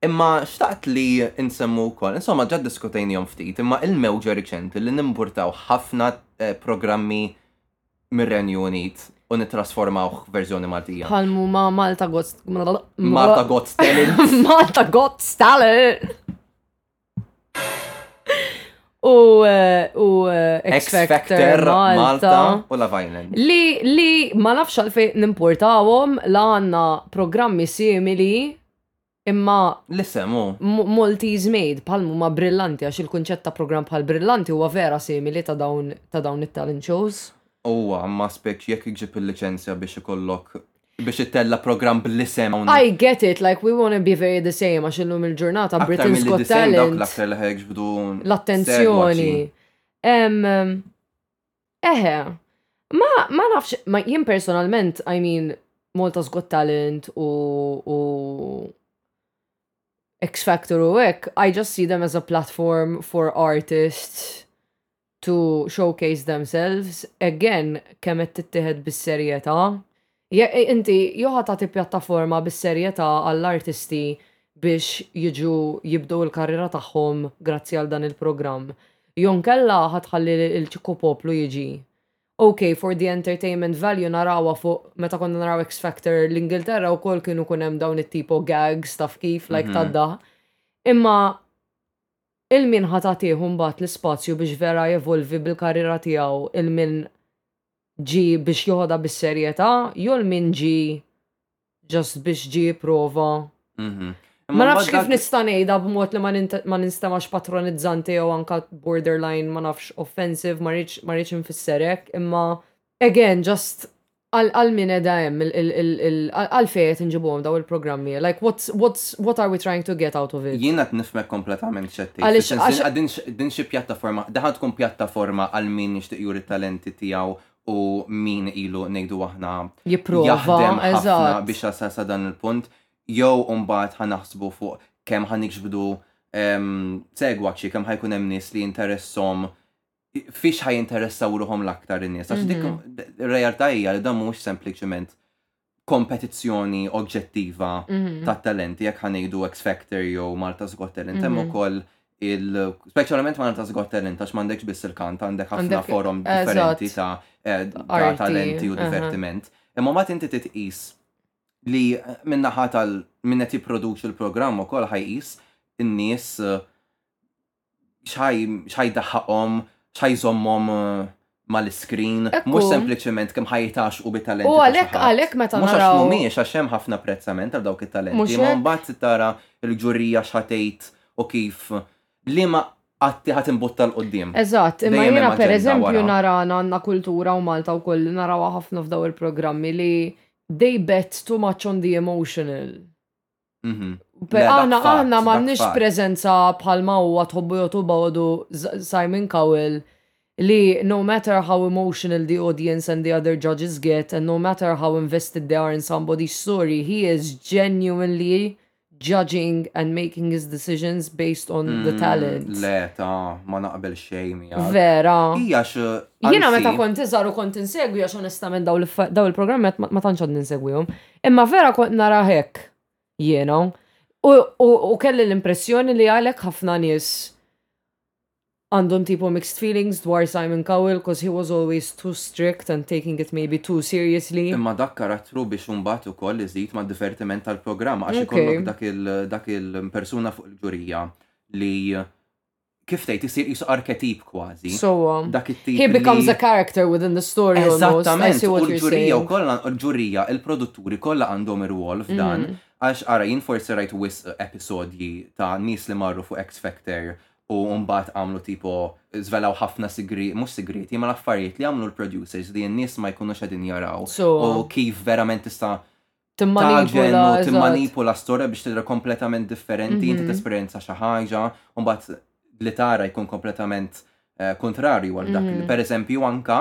imma xtaqt li nsemmu wkoll, insomma ġa ddiskutejnihom ftit, imma il-mewġa riċenti li nimportaw ħafna programmi mir-Renju Unit u nittrasformawh verżjoni Maltija. Bħal ma Malta Got Malta Got Stalin. Malta Got Stalin. U eh, u eh, X Factor Malta u Love Island. Li li ma nafx għalfejn nimportawhom la għandna programmi simili Imma. L-isem hu. Maltese made, bħalma huma brillanti għax il-kunċett ta' programm bħal brillanti huwa vera simili ta' dawn ta' dawn it-talent shows. Huwa, imma spjeg jekk iġġib il-liċenzja biex ikollok biex ittella' programm bl-isem hawn. I get it, like we wanna be very the same għax illum il-ġurnata Britain's Got Talent. Aktar milli the same dawk l-aktar li ħa jiġbdu. L-attenzjoni. Eħe, ma, ma nafx, ma jien personalment, I mean, Malta's Got Talent u, u X Factor u ek, I just see them as a platform for artists to showcase themselves. Again, kemm qed tittieħed bis-serjetà Jekk inti jew ħa tagħti pjattaforma bis-serjetà għall-artisti biex jiġu jibdew il-karriera tagħhom grazzi għal dan il-programm, jew inkella ħa tħalli l-ċikupoplu jiġi. Ok, for the entertainment value narawha fuq, meta konna naraw X Factor l-Ingilterra wkoll kienu jkun hemm dawn it-tipo gags taf kif, like tad-daħq. Imma 'il min ħa tagħtih imbagħad l-ispazju biex vera jevolvi bil-karriera tiegħu 'il min ġie biex joħodha bis-serjetà jew min ġie ġast biex ġie prova. Mhm. Ma nafx kif nista' ngħidha b'mod li ma ninstemax patronizzanti jew anka borderline ma nafx offensive ma rridx infisser hekk imma again just għal min edha hemm għal fejn qed inġibuhom daw il-programmi like what's what's what are we trying to get out of it? Jien qed nifmek kompletament x'qed tgħid. Din xi pjattaforma, daħal tkun pjattaforma għal min jixtieq juri talenti tiegħu u min ilu ngħidu aħna jaħdem ħafna biex jasal sa dan il-punt jew mbagħad ħanaħsbu fuq kemm ħanikxbdu segwaċi kemm ħajkun hemm nies li interessom fiex ħaj interessaw ruħom l-aktar in-nies. Għax dik mhm. realtà hija li dan mhux sempliċement kompetizzjoni oġġettiva mhm. ta' talenti, jekk ħanejdu X Factor jew Malta's Got Talent, hemm mhm. ukoll il speċjalment Malta's Got Talent għax m'għandekx biss il-kant, għandek ħafna forum differenti ta' eh, talenti u divertiment. Imma ma tinti titqis li eh, minnaħa tal minn qed jipproduċi l-programm ukoll ħajqis in-nies eh, x'ħaj jdaħħaqhom, x'ħaj jżommhom mal-iskrin, mhux sempliċement kemm ħajtax u bit-talenti. U għalhekk għalhekk meta mhux għax mhumiex għax hemm ħafna apprezzament għal dawk it-talenti, ma mbagħad tara l-ġurija x'ħatejt u kif li ma għatti ħat imbutta l-qoddim. Eżatt, imma jena per eżempju narana għanna kultura u Malta u koll narawa ħafna f'daw il-programmi li they bet too much on the emotional. Mhm. Pe- Le, dak Aħna fatt, aħna dak m'għandniex fatt. preżenza bħalma huwa tħobbu jew tobgħu għadu Z- Simon Cowell li no matter how emotional the audience and the other judges get and no matter how invested they are in somebody's story, he is genuinely judging and making his decisions based on the Mm, talent. Le, ta' ma naqbel xejn miegħek. Vera. Hija x. Jiena anzi, meta kont iżgħar u kont insegwi għax onestament daw l-affa- daw il-programmi għad ma- ma tantx għad ninsegwihom. Imma vera kont nara hekk jiena. U kelli l-impressjoni li għalhekk ħafna nies għandhom tipo mixed feelings dwar Simon Cowell cos he was always too strict and taking it maybe too seriously. Imma dak karattru biex imbagħad ukoll iżid mad-divertiment tal-programm għax ikollok dak il-persuna fuq il-ġurija li kif tgħid isir qisu arketip kważi. Sowa. Dak it-tip. He becomes a character within the story. Eżattament, u l-ġurija u kollha l-ġurija, il-produtturi kollha għandhom ir-rwol f'dan. Mm. Għax ara jien forsi rajt wis episodji ta' nies li marru fuq X Factor u mbagħad għamlu tipo żvelaw ħafna sigri, mhux sigrieti, ma l-affarijiet li għamlu l-producers li n-nies ma jkunux qegħdin jaraw. U kif verament tista' timmanipula. Taġen, timmanipula storja biex tidra kompletament differenti, inti mhm. t-esperienza xaħġa, un bat li tara jkun kompletament eh, kontrarju għal dak. Mhm. Per eżempju, anka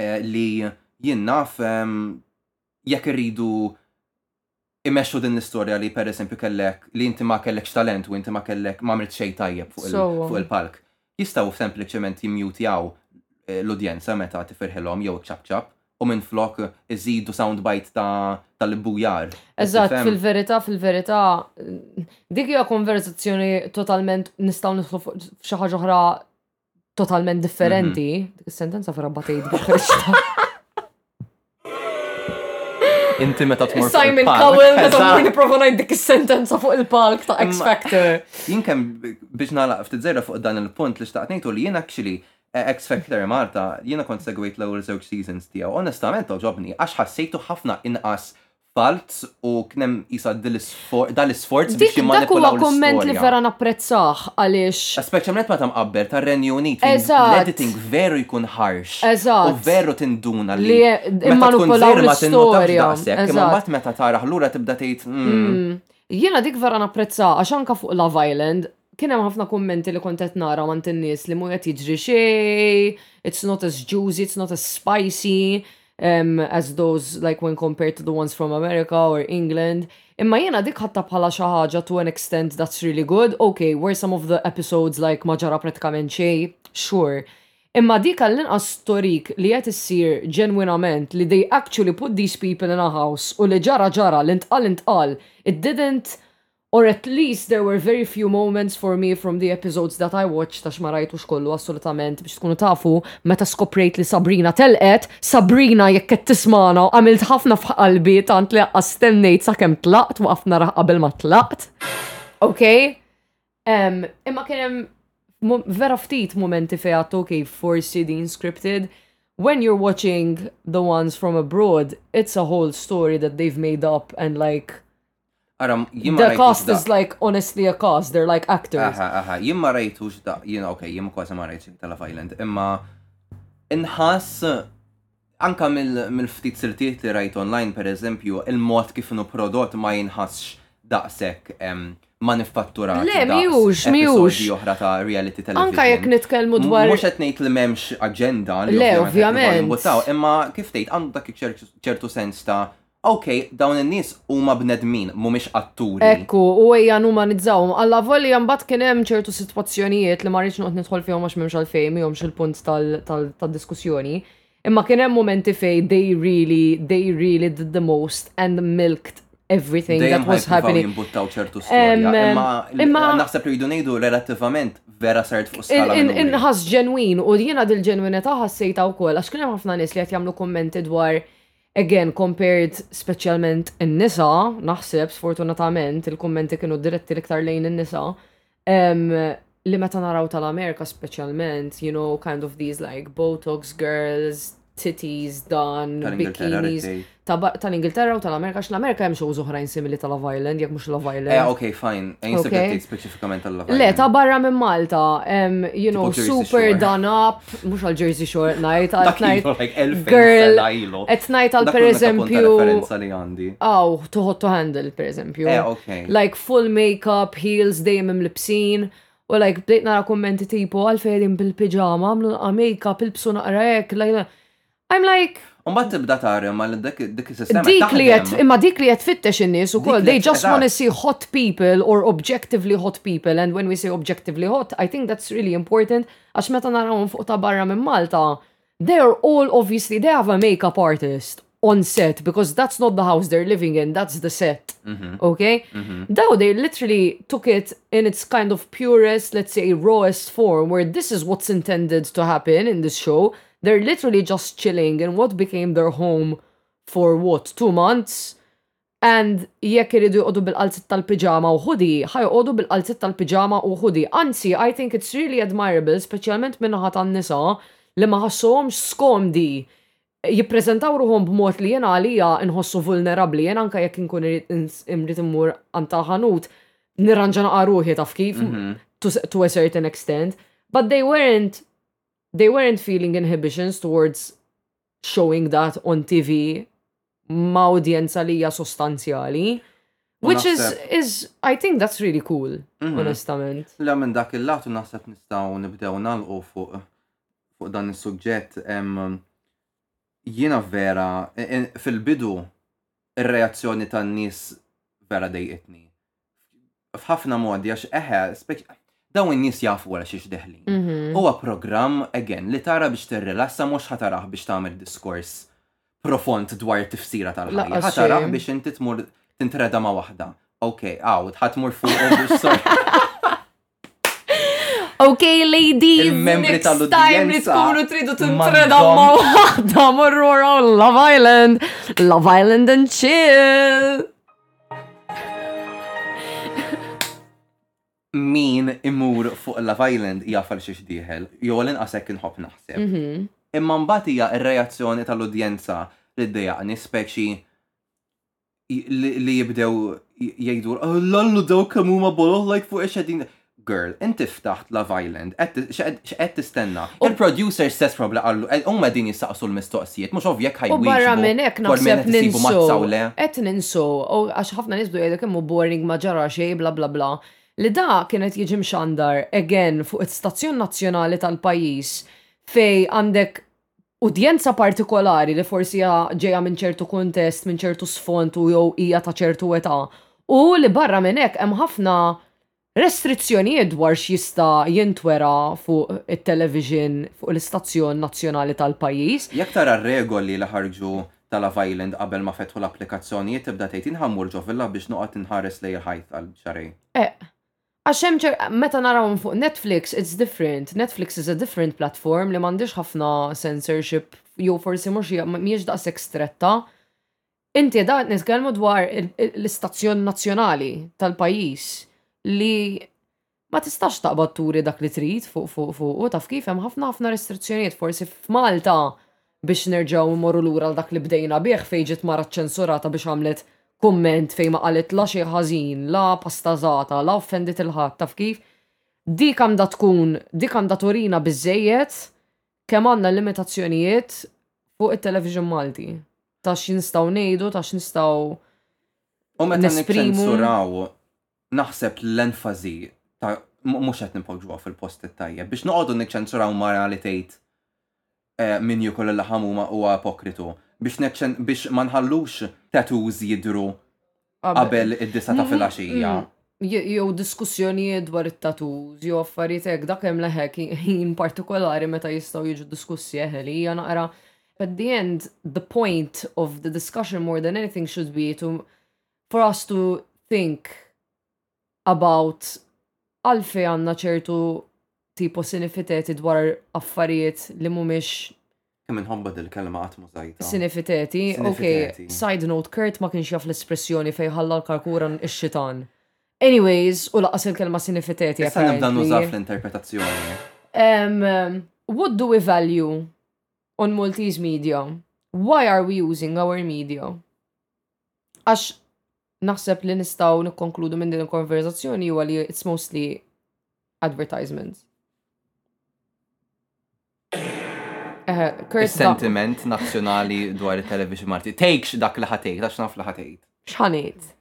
eh, li jinnaf ehm, jekk irridu imexxu din l-istorja li per eżempju kellek li inti ma kellekx talent u inti ma kellek ma mritt xejn tajjeb fuq il-palk. Jistgħu sempliċement jimmjutjaw l-udjenza meta tifirħilhom jew iċċapċap u minflok iżidu soundbite ta' l-ibbujar. Eżatt, fil-verità, fil-verità, dik hija konverżazzjoni totalment nistgħu nidħlu f'xi ħaġa oħra totalment differenti. Mhm. Dik is-sentenza vera batejt biex Inti meta tmur fuq Simon il-palk. Cowell, meta Eżatt. mur niprofa ngħid dik is-sentenza fuq il-palk ta' X Imma- Factor. Jien kemm b- biex nagħlaq ftit żejra fuq dan il-punt li xtaqt ngħidu li jien actually eh, X Factor Malta jiena kont segwejt l-ewwel żewġ seasons tiegħu. Onestament għoġobni għax ħassejtu ħafna inqas falz u kien hemm isa dal-isforz biex jimmanipulaw. Dak huwa komment li vera napprezzah għaliex. Speċjalment meta mqabbel tar-Renju Unit. L-editing veru jkun ħarx. Eżatt. U veru tinduna li. Imma tkun veru ma tinnotax daqshekk. Imma mbagħad meta taraħ lura tibda tgħid. Jiena dik vera napprezzah għax anke fuq Love Island Kien hemm ħafna kummenti li kont qed nara għand in-nies li mhu qed jiġri xejn, it's not as juicy, it's not as spicy um, as those like when compared to the ones from America or England. Imma jiena dik ħadta bħala xi ħaġa to an extent that's really good. Okay, were some of the episodes like ma ġara pratikament xejn? Sure. Imma dik għall-inqas torik li qed issir ġenwinament li they actually put these people in a house u li ġara ġara li ntqal ntqal, it didn't Or at least there were very few moments for me from the episodes that I watched għax ma rajtux kollu assolutament biex tkunu tafu meta skoprejt li Sabrina telqet, Sabrina jekk qed tismana għamilt ħafna f'qalbi tant li aqqas stennejt sakemm tlaqt waqaft naraħ qabel ma tlaqt. Ok? Em, imma kien hemm mo- vera ftit momenti fejn għattu kif forsi din scripted. When you're watching the ones from abroad, it's a whole story that they've made up and like Ara, jimma. The cast is like honestly a cast, they're like actors. Aha, aha, jimma rajtu xda, jina, ok, jimma kważi ma rajtu tal Island, imma inħas anka mill-ftit siltiet li rajt online, per eżempju, il-mod kif nu prodott ma jinħasx daqsek manifatturat. Le, miux, miux. oħra ta' reality television. Anka jek nitkelmu dwar. Mux etnejt li memx agenda. Le, ovvjament. Imma kif tejt, għandu dak ċertu sens ta' Ok, dawn in-nies huma bnedmin, mhumiex atturi. Ekku, u ejja numanizzawhom. Alla volja mbagħad kien hemm ċertu sitwazzjonijiet li ma rridx noqgħod nidħol fihom għax m'hemmx għalfejn mihomx il-punt tad-diskussjoni. Imma kien hemm momenti fejn they really, they really did the most and milked everything that was happening. jimbuttaw ċertu storja. Imma naħseb li jridu ngħidu relattivament vera sert fuq skala. Inħas ġenwin u jiena dil-ġenwinità ħassejta wkoll għax kien hemm ħafna nies li qed jagħmlu kummenti dwar Again compared speċjalment in-nisa, naħseb sfortunatament il-kummenti kienu diretti l-iktar lejn in-nisa, li meta naraw tal-Amerika speċjalment, you know, kind of these like botox girls, titties, dan, bikinis, tal-Ingilterra u tal-Amerika, x l-Amerika hemm xow oħrajn simili tal Love Island, jekk mhux Love Island. Eh, ok, fine. Ejn speċifikament tal Love Island. Le, ta' barra minn Malta, you know, super done up, mux għal Jersey Shore qed ngħid għal ngħid girl qed ngħid għal pereżempju referenza li għandi. Aw, to hot to handle pereżempju. Eh, okay. Like full makeup, heels dejjem imlibsin. U like bdejt nara kummenti tipo għal fejn bil-piġama, għamlu naqra makeup, il-bsu naqra hekk, like I'm like. bat tibda tara ma dik dik sistema. Dik li qed imma dik li qed fittex innis u ukoll they just want to see hot people or objectively hot people and when we say objectively hot I think that's really important għax meta narawhom fuq ta' barra minn Malta are all obviously they have a makeup artist on set because that's not the house they're living in that's the set mm-hmm. okay mm-hmm. though they literally took it in its kind of purest let's say rawest form where this is what's intended to happen in this show They're literally just chilling in what became their home for what, two months? And jekk iridu joqogħdu bil-qalziet tal-piġama u ħudi, ħajoqogħdu bil-qalziet tal-piġama u ħudi. Anzi, I think it's really admirable, speċjalment min-naħa tan-nisa, li ma ħassuhomx skomdi jippreżentaw ruħhom b'mod li jiena għalija nħossu vulnerabbli, jien anke jekk inkun imrid immur għand tal-ħanut, nirranġa naqa' ruħi taf kif, to a certain extent. But they weren't they weren't feeling inhibitions towards showing that on TV ma' udjenza li hija sostanzjali. Which is, is, I think that's really cool, mhm. onestament. La minn dak il-latu naħseb nistaw nibdew nalqu fuq fuq dan is-suġġett jiena vera fil-bidu ir-reazzjoni tan-nies vera dejqitni. f'ħafna modi għax eħe, daw in-nies jafu għal xiex deħlin. Mhm. Huwa programm, again, li tara biex tirrilassa mhux ħataraħ biex tagħmel diskors profond dwar tifsira tal-ħajja. Ħataraħ biex inti tmur tintreda ma' waħda. Ok, għaw, tħatmur fuq biex Ok, ladies, il-membri tal-udjenza. li tkunu tridu tintreda ma' waħda morru waraw Love Island. Love Island and chill. Min imur fuq Love Island jafal xiex diħel, jew għalin għasek nħob naħseb. Mhm. Imma mbagħad hija r-reazzjoni tal-udjenza li ddejaqni speċi li jibdew jgħidu l-allu daw kemm huma boloh like fuq ex qegħdin girl, inti ftaħt Love Island, x'qed tistenna? U l-producer stess probla qallu, eh, huma din jistaqsu l-mistoqsijiet, mhux ovvjek ħajwieġbu. U barra minn hekk naħseb ninsu. Qed ninsu, għax ħafna nies jgħidu kemm hu boring ma ġara xejn bla bla bla. Li da kien qed jiġi mxandar again fuq it-stazzjon nazzjonali tal-pajjiż fej għandek udjenza partikolari li forsi hija ġejja minn ċertu kuntest, minn ċertu sfond u jew hija ta' ċertu età. U li barra minn hekk hemm ħafna restrizzjonijiet dwar x'jista' jintwera fuq it-television fuq l-istazzjon nazzjonali tal-pajjiż. Jekk tara r-regoli li ħarġu ta' Love Island qabel ma fetħu l-applikazzjonijiet tibda tgħid jien ħa mmur ġo villa biex noqgħod inħares lejn il-ħajt għal xahrejn. Eq. Għax hemm ċer, meta narawhom fuq Netflix, it's different. Netflix is a different platform li m'għandhiex ħafna censorship, jew forsi mhux hija mhijiex daqshekk stretta. Inti da nitkellmu dwar l-istazzjon nazzjonali tal-pajjiż li ma tistax taqbad turi dak li trid fuq fuq fuq u taf kif hemm ħafna ħafna restrizzjonijiet forsi f'Malta biex nerġgħu immorru lura għal dak li bdejna bih fejn ġiet mara ċċensurata biex għamlet kumment fejn ma qalet la xejn ħażin, la pastażata, la offendiet il-ħadd, taf kif? Dik għandha tkun, dik għandha turina biżejjed kemm għandna limitazzjonijiet fuq it-television Malti. Ta' x'instaw ngħidu, ta' x'nistgħu U meta niċċensuraw, naħseb l-enfazi ta' mhux qed nipoġġuha fil-post it-tajjeb biex noqogħdu niċċensuraw mara li tgħid Min jiekol il-laħam huma huwa ipokritu. Biex neċċen, biex ma nħallux tattoos jidhru qabel id-disgħa ta' filgħaxija. Je- jew diskussjonijiet dwar it-tattoos, jew affarijiet hekk, dak hemm leħek ħin partikolari meta jistgħu jiġu diskussi eħe li hija naqra at the end the point of the discussion more than anything should be to for us to think about għalfejn għandna ċertu tipo sinifiteti dwar affarijiet li mhumiex Kemm inħobba dil-kelma qatt mhu żgħidha. sinifiteti. Ok, Sinifiteti. side note, Kurt ma kienx jaf l-espressjoni fejn ħalla l-karkura ix-xitan. Anyways, u laqas il-kelma sinifiteti. Issa nibda apparently. nuża fl-interpretazzjoni. Um, what do we value on Maltese media? Why are we using our media? Għax Naħseb li nistgħu nikkonkludu minn din il-konverzazzjoni huwa li it's mostly advertisements. Sentiment nazzjonali dwar il-television Malti. Tejkx dak li ħatejt, għax naf li ħatejt. Xħanejt?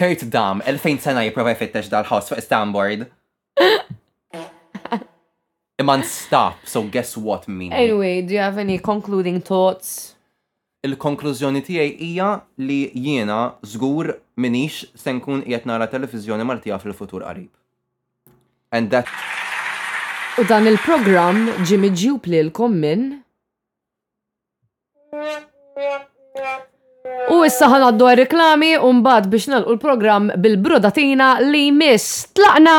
Kurt Dam, 2000 sena jiprofa jfittex dal-ħaws fuq Istanbul. Iman stop, so guess what mean? Anyway, do you have any concluding thoughts? Il-konklużjoni tiegħi hija li jiena żgur m'iniex se nkun qiegħed nara televiżjoni Maltija fil-futur qarib. And that. U dan il-programm ġie miġjub lilkom minn U issa ħanaddu għal-reklami u mbagħad biex nagħlqu l-programm bil-brodatina li miss tlaqna!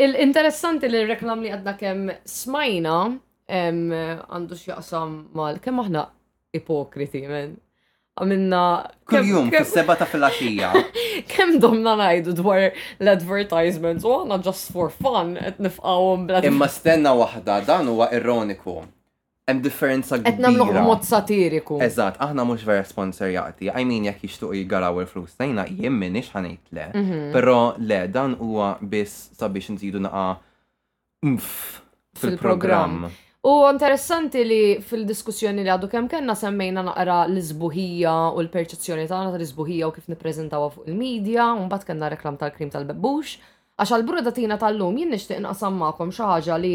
Interessanti li reklam li għadna kem smajna għandu xjaqsam mal kem aħna ipokriti men. Għamilna. Kull jum, kull seba ta' filaxija. Kem domna najdu dwar l-advertisements u għana just for fun, et nifqawum bla. Imma stenna wahda, dan huwa ironiku. Hemm differenza kbira. Qed nagħmluh b'mod satiriku. Eżatt, aħna mhux vera sponsorjati. I mean jekk jixtuq jigaraw il-flus tajna jien minix ħanejt le. Mhm. Però le dan huwa biss sabiex nżidu naqa' fil-programm. U interessanti li fil-diskussjoni li għadu kemm kellna semmejna naqra l-isbuħija u l-perċezzjoni tagħna tal-isbuħija u kif nippreżentawha fuq il-medja, u mbagħad kellna reklam tal-krim tal-bebbux. Għax għal-bruda tina tal-lum jien nixtieq naqsam magħkom xi ħaġa li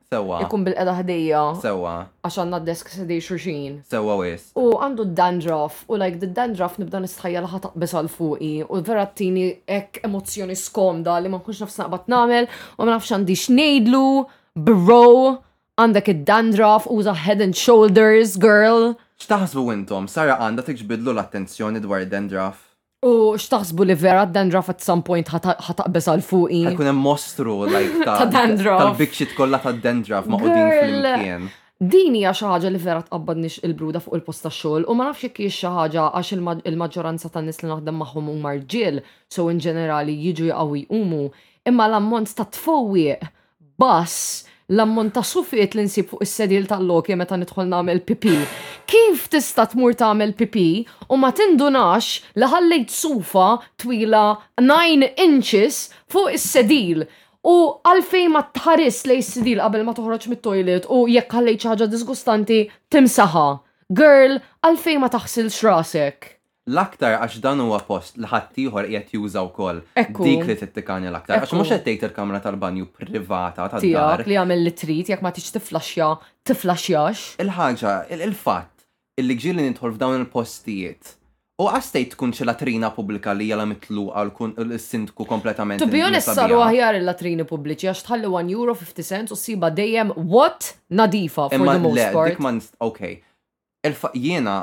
Sewwa. Ikun bilqiegħda ħdejja. Sewwa. Għax għandna desks ħdej xulxin. Sewwa wisq. U għandu d-dandruff u like the dandruff nibda nistħajja li ħa taqbeż għal fuqi u vera ttini hekk emozzjoni skomda li ma nkunx naf x'naqbad nagħmel u ma nafx għandi x'ngħidlu bro għandek id-dandruff uża head and shoulders girl. X'taħsbu intom, Sara għandha tiġbidlu l-attenzjoni dwar id-dandruff? U x'taħsbu li vera d-dandruff at some point ħataqbes għal fuqi. Ħajkun hemm mostru like ta' dandruff. Tal-bikċit kollha ta' dandruff ma' qudin flimkien. Din hija xi ħaġa li vera tqabbadniex il-bruda fuq il-post tax-xogħol u ma nafx jekk hiex xi ħaġa għax il-maġġoranza tan-nies li naħdem magħhom huma rġiel, so in ġenerali jiġu jaqgħu jqumu, imma l-ammont ta' tfowwieq bass, l-ammont ta' sufiet li nsib fuq is-sedil tal-loki meta nidħol nagħmel pipì. Kif tista' tmur tagħmel pipì u ma tindunax li ħallejt sufa twila nine inches fuq is-sedil? U għalfejn ma tħarist lejn is-sidil qabel ma toħroġ mit-toilet u jekk ħallejt xi ħaġa diżgustanti timsaħha? Girl, għalfejn ma taħsilx rasek? L-aktar għax dan huwa post li ħaddieħor qiegħed juża wkoll. Ekku. Dik li tittikani l-aktar. Għax Ekku. mhux qed tgħid il-kamra tal-banju privata tad-dar. Tiegħek li agħmel li trid, jekk ma tridx tifflaxxja, tifflaxxjax. Il-ħaġa, il-fatt illi ġieli nidħol f'dawn il-postijiet, u qas tgħid tkun xi latrina pubblika li hija la mitluqa u l-kun- u l-sindku kompletament To be inħlusa honest, saru biha. aħjar il-latrini pubbliċi għax tħalli 1 euro 50 cents u ssibha dejjem what? Nadifa for Imma the le, most dik part. ma nist, ok. Il-fa- jiena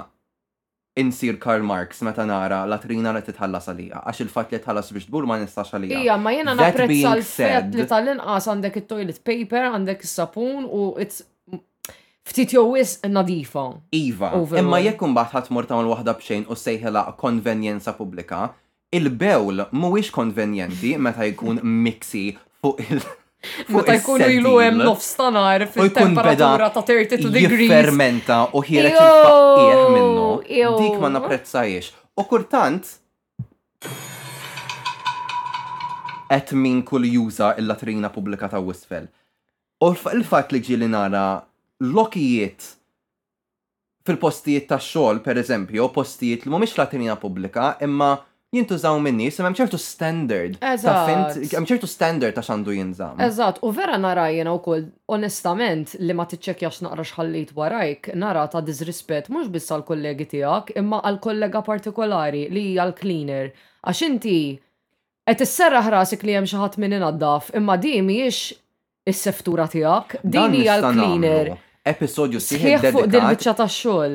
Insir Karl Marx meta nara latrina li titħallas għalija, għax il-fatt li tħallas biex tbul ma nistax għaliha. Ija, imma jiena napprezza l-fatt li tal-inqas għandek it-toilet paper, għandek is-sapun u it's ftit jew wisq nadifa. Iva, imma jekk imbagħad ħadd tmur tagħmel waħda b'xejn u ssejħilha konvenjenza pubblika, Il-bewl mhuwiex konvenjenti meta jkun miksi fuq il- Meta jkun ilu hemm nofs ta' nar fit-temperatura ta' 32 degrees. Jiffermenta u ħireġ il-faqqieħ minnu. Dik ma napprezzajiex. U kurtant qed min kull juża l-latrina pubblika ta' wisfel. U l-fatt li ġieli nara lokijiet fil-postijiet tax-xogħol, pereżempju, jew postijiet li mhumiex fl-għatenija pubblika, imma jintużaw min-nies, imma hemm ċertu standard. Eżatt. Hemm ċertu standard ta' x'għandu jinżamm. Eżatt, u vera nara jiena wkoll, onestament, li ma tiċċekkjax naqra x'ħallejt warajk, nara ta' diżrispett mhux biss għall-kollegi tiegħek, imma għal kollega partikolari li hija l-cleaner. Għax inti qed isserraħ rasek li hemm xi ħadd min inaddaf, imma din mhijiex is-seftura tiegħek. Din hija l-cleaner. Episodju sħiħ dedikat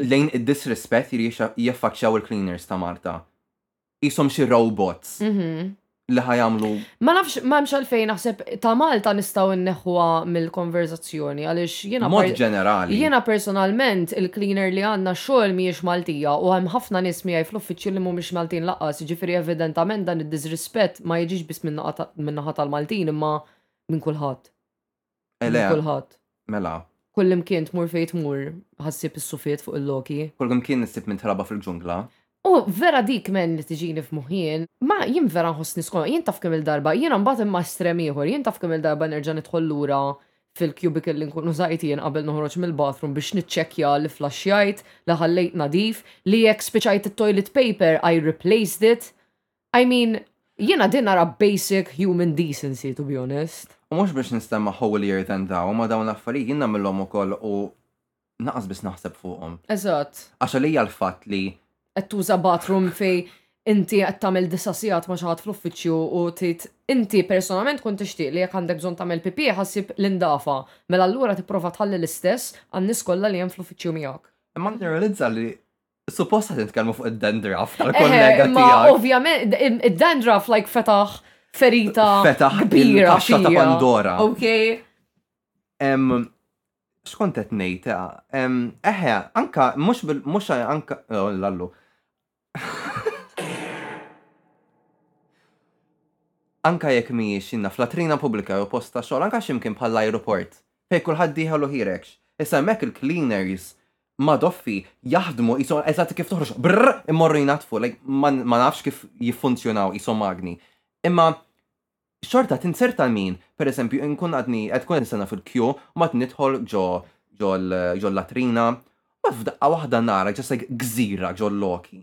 lejn id-disrispett li jaffaċċjaw il-cleaners ta' Malta. Isom xi robots mhm. li ħajamlu. Ma nafx ma hemmx għalfejn naħseb ta' Malta nistgħu nneħħuha mill-konverzazzjoni għaliex jiena mod ġenerali. Jiena personalment il-cleaner li għandna xogħol mhijiex Maltija u hemm ħafna nies miegħi fl-uffiċċju li mhumiex Maltin laqas, jiġifieri evidentament dan id-disrispett ma jiġix biss min-naħa tal-Maltin imma Minn kulħadd. Eh, le. Kulħadd. Mela. Kullimkien tmur fejn tmur ħassib is-sufiet fuq il-loki. Kullimkien nissib minn traba fil-ġungla. U vera dik men li tiġini f'muħjien, ma jien vera nħossni skon, jien taf kemm il-darba, jien mbagħad imma estrem ieħor, jien taf kemm il-darba nerġa' nidħol lura fil-cubicle li nkunu żajt jien qabel noħroġ mill-bathroom biex niċċekkja li flaxxjajt, li ħallejt nadif, li jekk spiċajt it-toilet paper I replaced it. I mean, jiena din nara basic human decency, to be honest. U mhux biex nistemma holier than thou, imma dawn l-affarijiet jien nagħmilhom ukoll u naqas biss naħseb fuqhom. Eżatt. Għax għalija l-fatt li. Qed tuża bathroom fej inti qed tagħmel disa' sigħat ma' xi ħadd fl-uffiċċju u tgħid inti personalment tkun tixtieq li jekk għandek bżonn tagħmel pipì ħa ssib l-indafa, mela allura tipprova tħalli l-istess għan-nies kollha li hemm fl-uffiċċju miegħek. Imma nirrealizza li Suppost għat nitkellmu fuq id-dandruff tal-kollega tiegħek. Ma ovvjament, id-dandruff like fetaħ ferita fetaħ kbira. Kaxxa ta' Pandora. Ok. Xkont qed ngħid, eħe, anka mhux mhux anka oh, lallu. Anka jekk mhijiex inna flatrina pubblika jew posta xogħol, anka x'imkien bħall-ajruport, fejn kulħadd dieħel u ħirex. Issa hemmhekk il-cleaners ma' doffi jaħdmu jisom eżatt kif toħroġ brr immorru jnatfu, like, ma nafx kif jiffunzjonaw jisom magni. Imma xorta tinsert tal min, per eżempju, nkun għadni qed tkun nistenna fil-kju, mat nidħol ġo ġo l-latrina, ma f'daqqa waħda nara ġas like gżira ġo loki.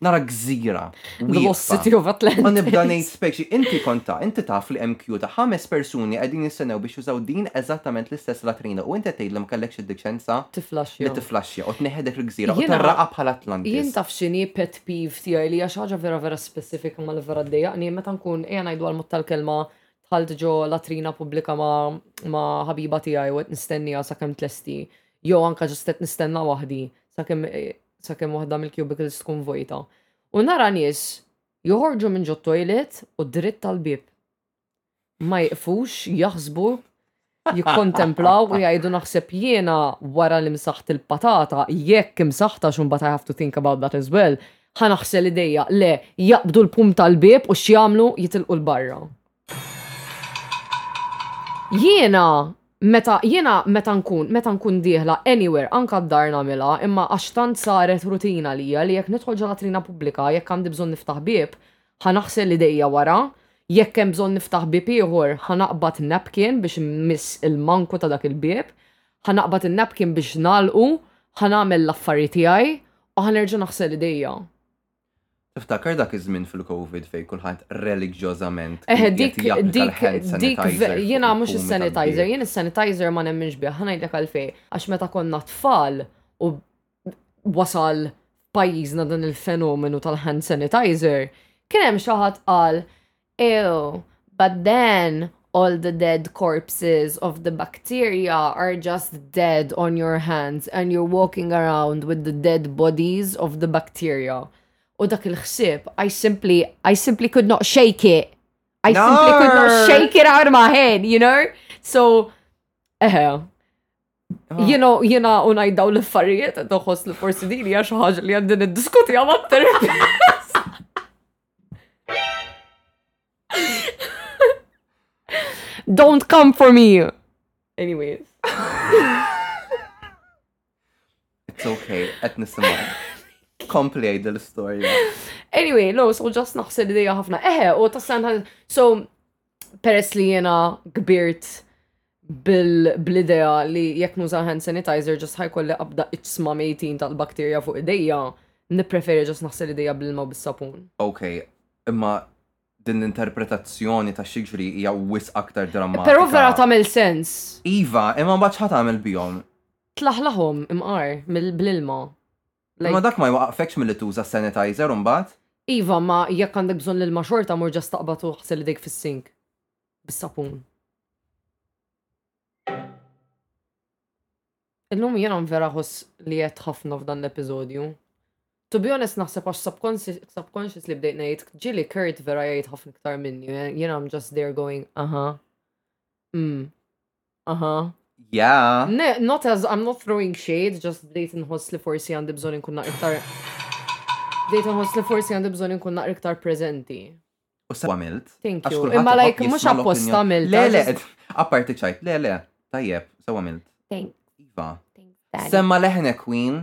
nara gżira. The Lost City of Atlantis. Ma nibda ngħid speċi, inti konta, inti taf li hemm kju ta' ħames persuni qegħdin jistennew biex jużaw din eżattament l-istess latrina u inti tgħid li ma kellekx id-diċenza li tiflaxxja u tneħħi dik il-gżira u tarraqha bħal Atlantis. Jien taf x'inhi pet peeve tiegħi li hija xi ħaġa vera vera specifika ma li vera ddejjaqni meta nkun ejja ngħidu għal mod tal-kelma tħalt ġo latrina pubblika ma' ħabiba tiegħi u qed nistennija sakemm tlesti jew anke ġust qed nistenna waħdi sakemm sakemm waħda mill-cubicles tkun vojta. U nara nies joħorġu minn ġot toilet u dritt tal-bib. Ma jiqfux, jaħsbu, jikkontemplaw u jgħidu naħseb jiena wara li msaħt il-patata, jekk imsaħta xumbat I have to think about that as well, ħanaħsel idejja, le, jaqbdu l-pum tal-bib u x'jagħmlu jitilqu l-barra. Jiena meta jiena meta nkun meta nkun dieħla anywhere anka d-dar nagħmilha imma għax tant saret rutina għalija li jekk nidħol ġo latrina pubblika jekk għandi bżonn niftaħ bieb ħa naħsel idejja wara, jekk hemm bżonn niftaħ bieb ieħor ħa naqbad napkin biex immiss il-manku ta' dak il-bieb, ħa naqbad in-napkin biex nagħlqu, ħa nagħmel l-affari tiegħi u ħa nerġa' naħsel idejja. Tiftakar dak iż-żmien fil-Covid fejn kulħadd reliġjożament Eħe, kien dik, qed japplika dik, l-hand dik, sanitizer fuq jiena mhux il-kumi is-sanitizer, tal-bib. jien is-sanitizer ma nemminx bih, ħa ngħidlek għalfej, għax meta konna tfal u wasal pajjiżna dan il-fenomenu tal-hand sanitizer, kien hemm xi ħadd qal, Ew, but then all the dead corpses of the bacteria are just dead on your hands and you're walking around with the dead bodies of the bacteria. U dak il-ħsib, I simply, I simply could not shake it. I no. simply could not shake it out of my head, you know? So, eħe. Oh. You know, jena unaj daw l-affarijiet, doħos li forsi dini għax ħagġa li għandin id-diskuti għamat terapist. Don't come for me! Anyways. It's okay, qed nisimgħu. Kompli għid l-istorja. Anyway, no, so just naħseb li ħafna. Eħe, u tassan so peress li jena kbirt bil-idea li jekk nuża hand sanitizer ġas ħajkolli qabda iċsma mejtin tal-bakterja fuq idejja, nipreferi ġas naħsel idejja bil-ma bis-sapun. Ok, imma din l-interpretazzjoni ta' xiġri hija wis aktar drammatika. Però vera tagħmel sens. Iva, imma mbagħad ħa tagħmel bihom. Tlaħlaħhom imqar mill-ilma. Imma dak ma jwaqqafekx milli tuża s-sanitizer imbagħad. Iva, imma jekk għandek bżonn l-ilma xorta mur ġa staqbad u ħsel idejk fis-sink bis-sapun. Illum jiena nvera ħoss li għedt ħafna f'dan l-episodju. To be honest naħseb għax subconscious li bdejt ngħid ġili Kurt vera jgħid ħafna iktar minni, jiena I'm just there going, aha. Mm. Aha. Yeah. Ne, not as, I'm not throwing shade, just bdejt nħoss li forsi għandi bżon inkun iktar. Bdejt nħoss li forsi għandi bżon inkun iktar prezenti. U sa' għamilt. Thank you. Imma like, mux apposta għamilt. Le, le, apparti ċajt, le, le, tajjeb, sa' għamilt. Thank. Iva. Semma leħne, Queen.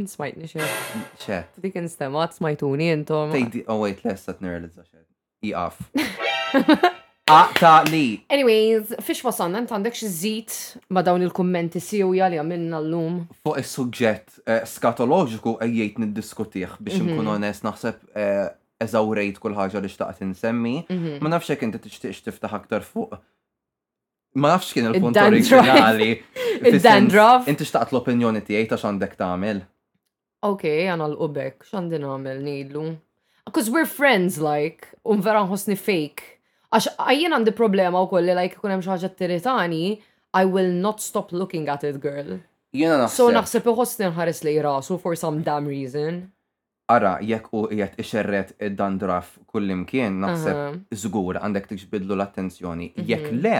Nsmajt nixed. Xed. Dik instemat, smajtuni intom. Tejdi, oh wait, lessa t-niralizza xed. Iqaf. Aqta li. Anyways, fiex wasalna int għandek xi żid ma' dawn il-kummenti siewja li għamilna llum? Fuq is-suġġett skatoloġiku ejjejt niddiskutih biex inkun onest naħseb eżawrejt kull ħaġa li xtaqt insemmi. Ma nafx jekk inti tixtieqx tiftaħ aktar fuq Ma nafx kien il-punt oriġinali. Id-dandruff. Inti xtaqt l-opinjoni tiegħi ta' x'għandek tagħmel. Ok, għanalqu bekk, x'għandi nagħmel ngħidlu? Because we're friends, like, un vera nħossni fake. Għax għajjen għandi problema u koll li like kunem xaġa t-tiritani, I will not stop looking at it, girl. Jena naħseb. So naħseb iħossni nħares li rasu for some damn reason. Ara, jekk u jgħet ixerret id-dandraf kullimkien, naħseb zgur għandek tiġbidlu l-attenzjoni. Jekk mhm. le,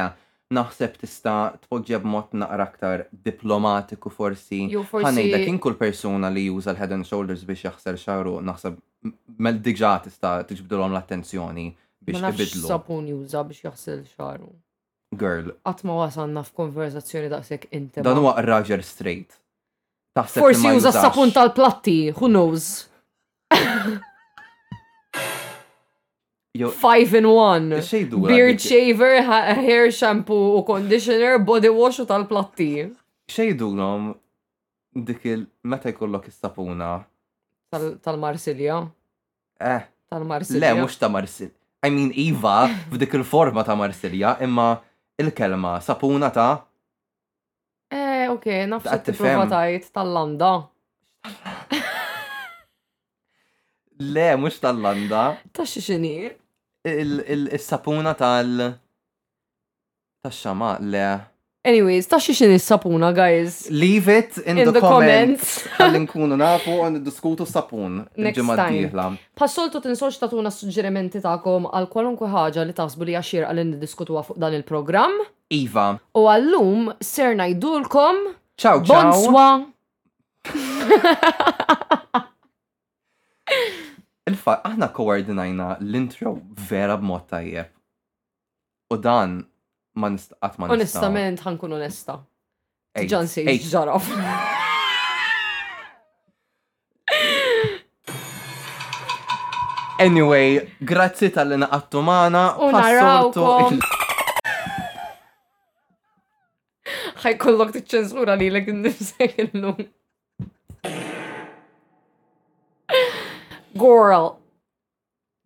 Naħseb tista' tpoġġiha b'mod naqra aktar diplomatiku forsi. Jew forsi. Ħa ngħidlek, jien kull persuna li juża l-head and shoulders biex jaħsar xagħru naħseb mel diġà tista' tiġbdilhom l-attenzjoni biex ibidlu. Ma nafx x'sapun juża biex jaħsel xagħru. Girl. Qatt ma wasalna f'konversazzjoni daqshekk intima. Dan huwa raġel straight. Taħseb Forsi juża s-sapun tal-platti, who knows? 5 in 1. Beard shaver, hair shampoo u conditioner, body wash u tal-platti. Xejdulhom dik il meta jkollok is-sapuna. Tal-Marsilja. Eh. Tal-Marsilja. Le, mhux ta' Marsilja. I mean, Iva, f'dik il-forma ta' Marsilja, imma il-kelma sapuna ta' Eh, ok, nafx Taqgħod qed tipprova tifhem. tgħid tal-landa. Le, mhux tal-landa. Ta' xi xini? Il- il- Is-sapuna tal. Tax-xama, le. Anyways, ta' xi xini s-sapuna, guys. Leave it in, In the, the comments. comments. Ħalli nkunu nafu u niddiskutu s-sapun. Next il-ġimgħa time. d-dieħla. Passoltu tinsolx tatuna suġġerimenti tagħkom għal kwalunkwe ħaġa li taħsbu li għaxir għal niddiskutuha fuq dan il-programm. Iva. U għallum ser ngħidulkom Ciao ciao. Bonswa. Il-fatt aħna koordinajna l-intro vera b'mod tajjeb. U dan ma nistaqat ma nistgħu. Onestament ħankun onesta. John C. Zorof. Anyway, grazzi tal-li naqattu maħna. U narawkom. ħaj kollok t-ċensura li l-ek nifsek illum. Girl.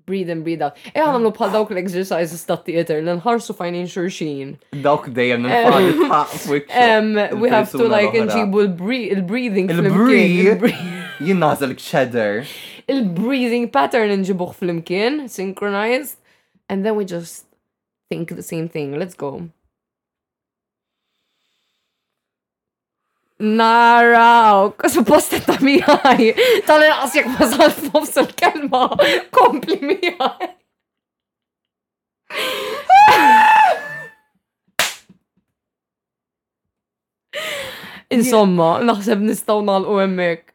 breathe in, breathe out. E għamlu bħal dawk l-exercises ta' theater li nħarsu fajnin xurxin. Dawk dejjem We have to like nġibu il-breathing. Il-breathe. Jien nażel cheddar. Il-breathing pattern nġibuħ fl-imkien, synchronized. And then we just think the same thing. Let's go. Naraw, suppost ta' miħaj, tal-inqas jek ma salt f'nofs il-kelma, kompli miħaj. Insomma, naħseb nistaw nalqu emmek.